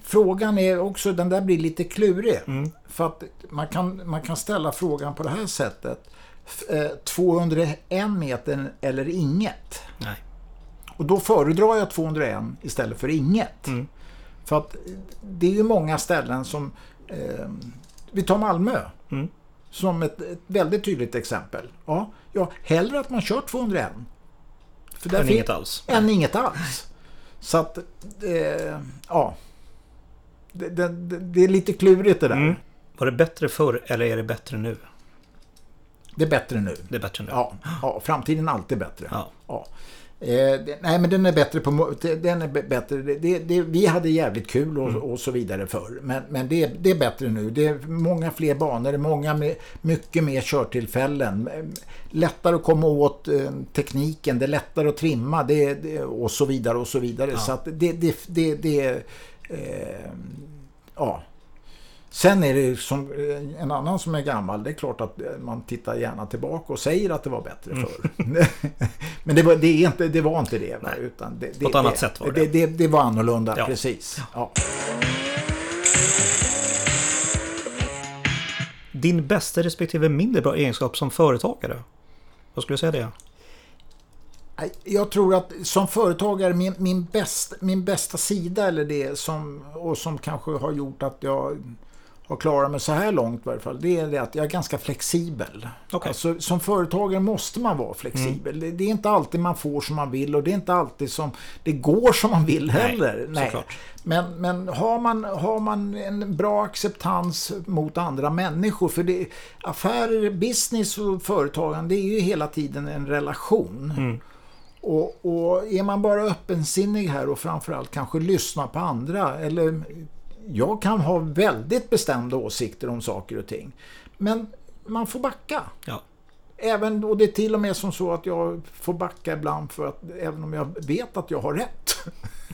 frågan är också, den där blir lite klurig. Mm. För att man kan, man kan ställa frågan på det här sättet. F- eh, 201 meter eller inget. Nej. Och då föredrar jag 201 istället för inget. Mm. För att det är ju många ställen som... Eh, vi tar Malmö Mm. som ett, ett väldigt tydligt exempel. Ja, ja, hellre att man kör 201. För där fin- inget alls. än inget alls. Så att, eh, ja. Det, det, det, det är lite klurigt det där. Mm. Var det bättre förr eller är det bättre nu? Det är bättre nu. Det är bättre nu. Ja, ja framtiden är alltid bättre. Ja. Ja. Eh, nej, men den är bättre på... Den är bättre. Det, det, vi hade jävligt kul och, Mm. och så vidare förr. Men, men det, det är bättre nu. Det är många fler banor, många med, mycket mer körtillfällen. Eh, Lättare att komma åt eh, tekniken, det är lättare att trimma det, och så vidare och så vidare. Ja. Så att det... det, det, det eh, ja. Sen är det som eh, en annan som är gammal, det är klart att eh, man tittar gärna tillbaka och säger att det var bättre Mm. förr. <laughs> Men det var, det, är inte, det var inte det. Nej. Utan det, På ett det, annat det, sätt var det. det. Det, det var annorlunda, Ja. precis. Ja. Din bästa respektive mindre bra egenskap som företagare? Vad skulle du säga det? Jag tror att som företagare, min, min, bäst, min bästa sida eller det som, och som kanske har gjort att jag har klarat mig så här långt i varje fall, det är det att jag är ganska flexibel. Okej. Alltså, som företagare måste man vara flexibel. Det, det är inte alltid man får som man vill och det är inte alltid som det går som man vill heller. såklart. Men, men har, man, har man en bra acceptans mot andra människor, för det, affärer, business och företagande, det är ju hela tiden en relation. Mm. Och, och är man bara öppensinnig här och framförallt kanske lyssna på andra eller jag kan ha väldigt bestämda åsikter om saker och ting. Men man får backa. Ja. Även, och det är till och med som så att jag får backa ibland för att även om jag vet att jag har rätt.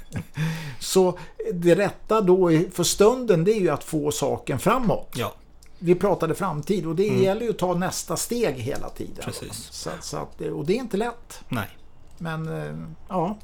<laughs> så det rätta då för stunden det är ju att få saken framåt. Ja. Vi pratade framtid och det Mm. gäller ju att ta nästa steg hela tiden. Precis. Så, så att, och det är inte lätt. Nej. Men eh, ja.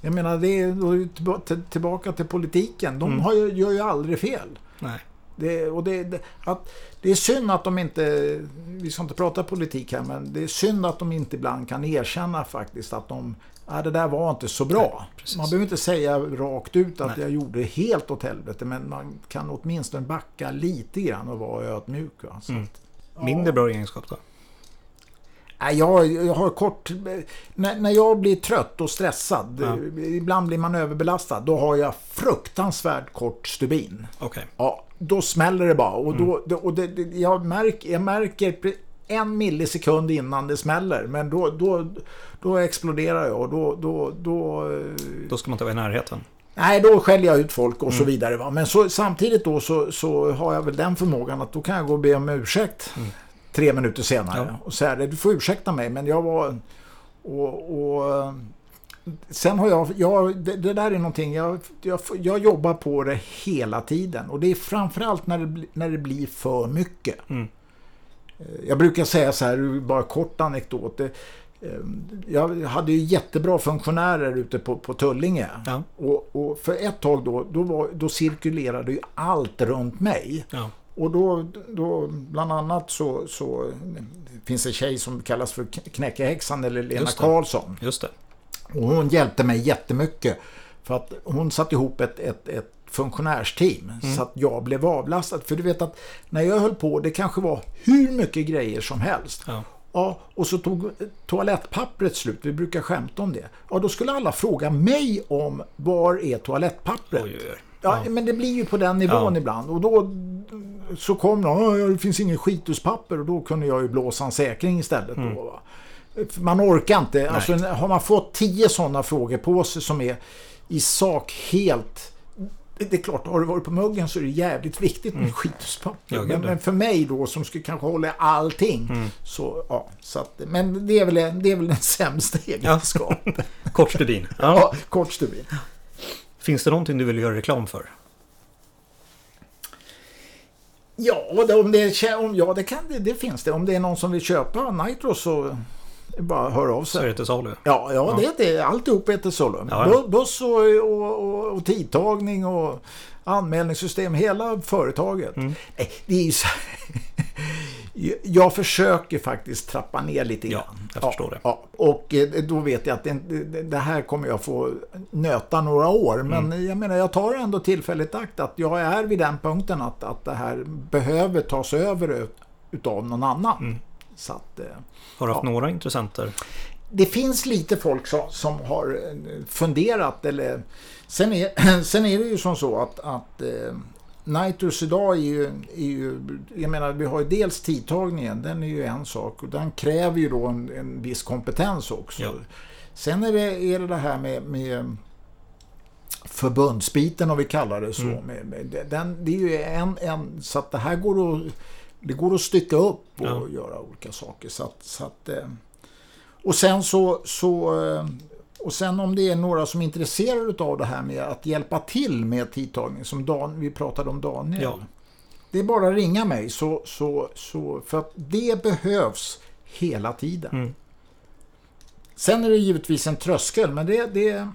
Jag menar, det är tillbaka till politiken. De Mm. har ju, gör ju aldrig fel. Nej. Det, och det, det, att, det är synd att de inte, vi ska inte prata politik här, men det är synd att de inte ibland kan erkänna faktiskt att de, ja, det där var inte så bra. Nej, man behöver inte säga rakt ut att Nej. jag gjorde helt åt helvete, men man kan åtminstone backa lite grann och vara ödmjuk. Va? Så Mm. att, Mindre bra egenskap då? Jag, jag har kort... När, när jag blir trött och stressad, Ja. eh, ibland blir man överbelastad, då har jag fruktansvärt kort stubin. Okej. Ja, då smäller det bara. Och, Mm. då, då, och det, jag, märker, jag märker en millisekund innan det smäller, men då, då, då exploderar jag och då... då, då eh, Då ska man inte vara i närheten. Nej, då skäller jag ut folk och Mm. så vidare. Va? Men så, samtidigt då så, så har jag väl den förmågan att då kan jag gå och be om ursäkt tre minuter senare. Ja. Och säga det, du får ursäkta mig men jag var... Och, och, sen har jag... jag det, det där är någonting, jag, jag, jag jobbar på det hela tiden. Och det är framförallt när det, när det blir för mycket. Mm. Eh, Jag brukar säga så här, bara kort anekdot. Det, eh, Jag hade ju jättebra funktionärer ute på, på Tullinge. Ja. Och, och för ett tag då, då, var, då cirkulerade ju allt runt mig. Ja. Och då, då bland annat så, så finns en tjej som kallas för Knäckehäxan eller Lena Just. Karlsson. Just det. Och hon hjälpte mig jättemycket. För att hon satte ihop ett, ett, ett funktionärsteam så att jag blev avlastad. För du vet att när jag höll på, det kanske var hur mycket grejer som helst. Ja. Ja, och så tog toalettpappret slut. Vi brukar skämta om det. Ja, då skulle alla fråga mig om var är toalettpappret? Oj, oj, oj. Ja, men det blir ju på den nivån Ja. ibland. Och då så kom de, "Ja, det finns ingen skituspapper och då kunde jag ju blåsa en säkring istället. Mm. Då? Man orkar inte. Alltså, har man fått tio sådana frågor på sig som är i sak helt... Det är klart, har du varit på muggen så är det jävligt viktigt med mm. skituspapper. Ja, men, men, för mig då som skulle kanske hålla i allting. Mm. Så, ja, så att, men det är, väl, det är väl den <laughs> sämsta egenskapen. Ja. <laughs> kort stubin. Ja. ja, kort stubin. Finns det någonting du vill göra reklam för? Ja, om det, om, ja det, kan, det, det finns det. Om det är någon som vill köpa Nitro så bara höra av sig. Så är det till salu? Ja, ja, det är det. Alltihop är till salu. Ja, Buss och, och, och, och tidtagning och anmälningssystem. Hela företaget. Mm. Nej, det är ju så <laughs> Jag försöker faktiskt trappa ner lite grann. Ja, jag förstår ja, det. Ja, och eh, då vet jag att det, det, här kommer jag få nöta några år. Men mm. jag menar, jag tar ändå tillfälligt akt att jag är vid den punkten att, att det här behöver tas över utav någon annan. Mm. Så att, eh, har du haft ja. några intressenter? Det finns lite folk som, som har eh, funderat. Eller, sen, är, <clears throat> sen är det ju som så att, att Nitrus idag är ju, är ju, jag menar vi har ju dels tidtagningen, den är ju en sak och den kräver ju då en, en viss kompetens också. Ja. Sen är det, är det det här med, med förbundsbiten om vi kallar det så. Mm. Med, med, den, det är ju en, en, så att det här går att det går att stycka upp och ja. göra olika saker. Så att, så att, eh, och sen så, så eh, och sen om det är några som är intresserade av det här med att hjälpa till med tidtagning som Dan, vi pratade om Daniel. Ja. Det är bara att ringa mig så, så, så för att det behövs hela tiden. Mm. Sen är det givetvis en tröskel men det, det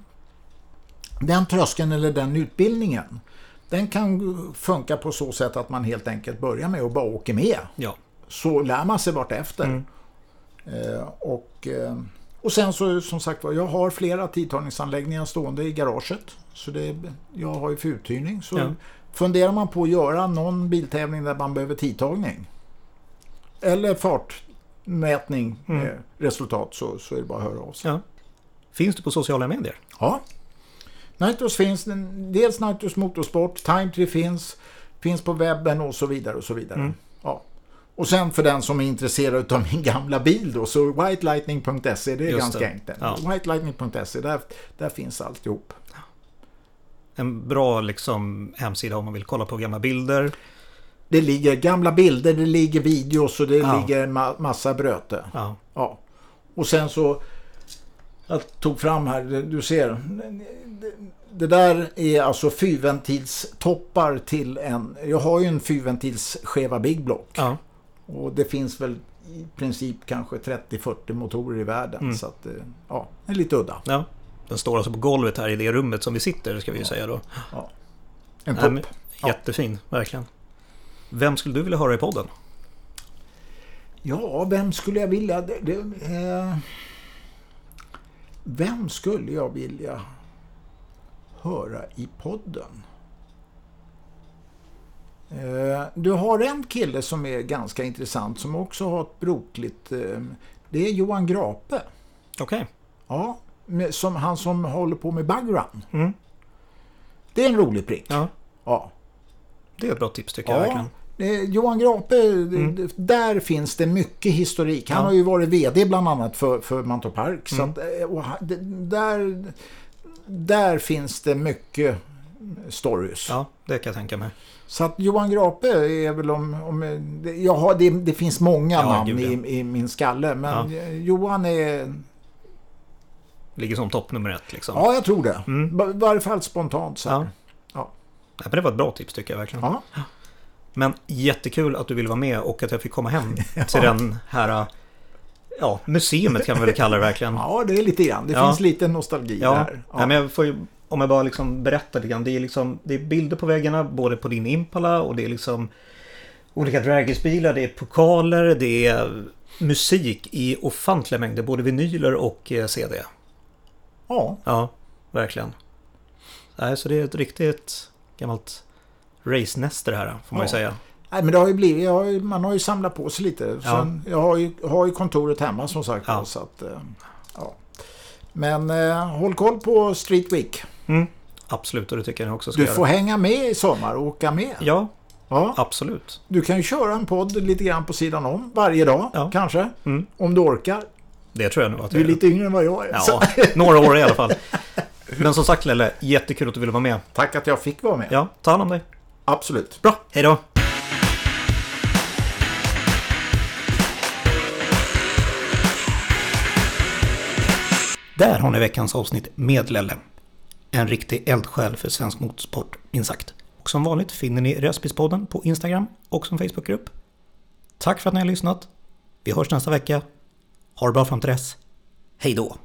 den tröskeln eller den utbildningen den kan funka på så sätt att man helt enkelt börjar med att bara åka med. Ja. Så lär man sig vart efter. Mm. Eh, och, eh, och sen så som sagt var, jag har flera tidtagningsanläggningar stående i garaget. Så det, jag har ju för uthyrning. Så ja. funderar man på att göra någon biltävling där man behöver tidtagning. Eller fartmätning mm. med resultat så, så är det bara att höra av sig. Ja. Finns du på sociala medier? Ja. Nitros finns, dels Nitros Motorsport, Timetree finns, finns på webben och så vidare och så vidare. Mm. Och sen för den som är intresserad av min gamla bil då, så whitelightning.se, det är Just ganska det. enkelt. Ja. Whitelightning.se, där, där finns alltihop. En bra liksom, hemsida om man vill kolla på gamla bilder. Det ligger gamla bilder, det ligger videos och det ja. ligger en ma massa bröte. Ja. ja. Och sen så jag tog fram här, du ser. Det där är alltså fyrventilstoppar till en... Jag har ju en fyrventils skeva Big Block. Ja. Och det finns väl i princip kanske 30-40 motorer i världen. Mm. Så att, eh, ja, det är lite udda. Ja. Den står alltså på golvet här i det rummet som vi sitter, ska vi ju ja. säga då. Ja. En tupp. jättefin, verkligen. Vem skulle du vilja höra i podden? Ja, vem skulle jag vilja? Det, det, eh... Vem skulle jag vilja höra i podden? Eh, du har en kille som är ganska intressant som också har ett brokligt... Eh, det är Johan Grape. Okej. Okay. Ja, som, han som håller på med Bugrun. Mm. Det är en rolig prick. Ja. ja. Det är ett bra tips tycker ja. jag verkligen. Johan Grape, mm. där finns det mycket historik. Han ja. har ju varit vd bland annat för, för Mantorp Park. Mm. Så att, eh, där, där finns det mycket stories. Ja, det kan jag tänka mig. Så att Johan Grape är väl om... om jag har, det, det finns många ja, namn i, i, min skalle, men ja. Johan är... Ligger som topp nummer ett liksom. Ja, jag tror det. Mm. I varje fall spontant. Så. Ja. Ja. men det var ett bra tips tycker jag verkligen. Ja. Men jättekul att du ville vara med och att jag fick komma hem <laughs> till den här ja, museet kan man väl kalla det verkligen. Ja, det är lite grann. Det ja. finns lite nostalgi ja. där. Ja. Nej, men jag får ju, om jag bara liksom berättar lite grann. Det är, liksom, det är bilder på väggarna både på din Impala och det är liksom olika dragisbilar. Det är pokaler, det är musik i ofantliga mängder. Både vinyler och eh, CD. Ja. Ja, verkligen. Nej, så det är ett riktigt gammalt racenester här, får man ju säga. Nej, men det har ju blivit, har man har ju samlat på sig lite. Sen, Jag har ju, har ju kontoret hemma som sagt. Ja. Så att, eh, ja. Men eh, håll koll på Street Week. Mm. Absolut, och det tycker jag också ska Du göra. får hänga med i sommar och åka med. Ja, ja, absolut. Du kan ju köra en podd lite grann på sidan om varje dag, ja. kanske. Mm. Om du orkar. Det tror jag nog att Du är lite yngre än vad jag är. Ja, <laughs> några år i alla fall. Men som sagt Lelle, jättekul att du ville vara med. Tack att jag fick vara med. Ja, ta hand om dig. Absolut. Bra, hej då! Där har ni veckans avsnitt med Lelle. En riktig eldsjäl för svensk motorsport, minst sagt. Och som vanligt finner ni Röspispodden på Instagram och som Facebookgrupp. Tack för att ni har lyssnat. Vi hörs nästa vecka. Ha det bra fram till dess. Hej då!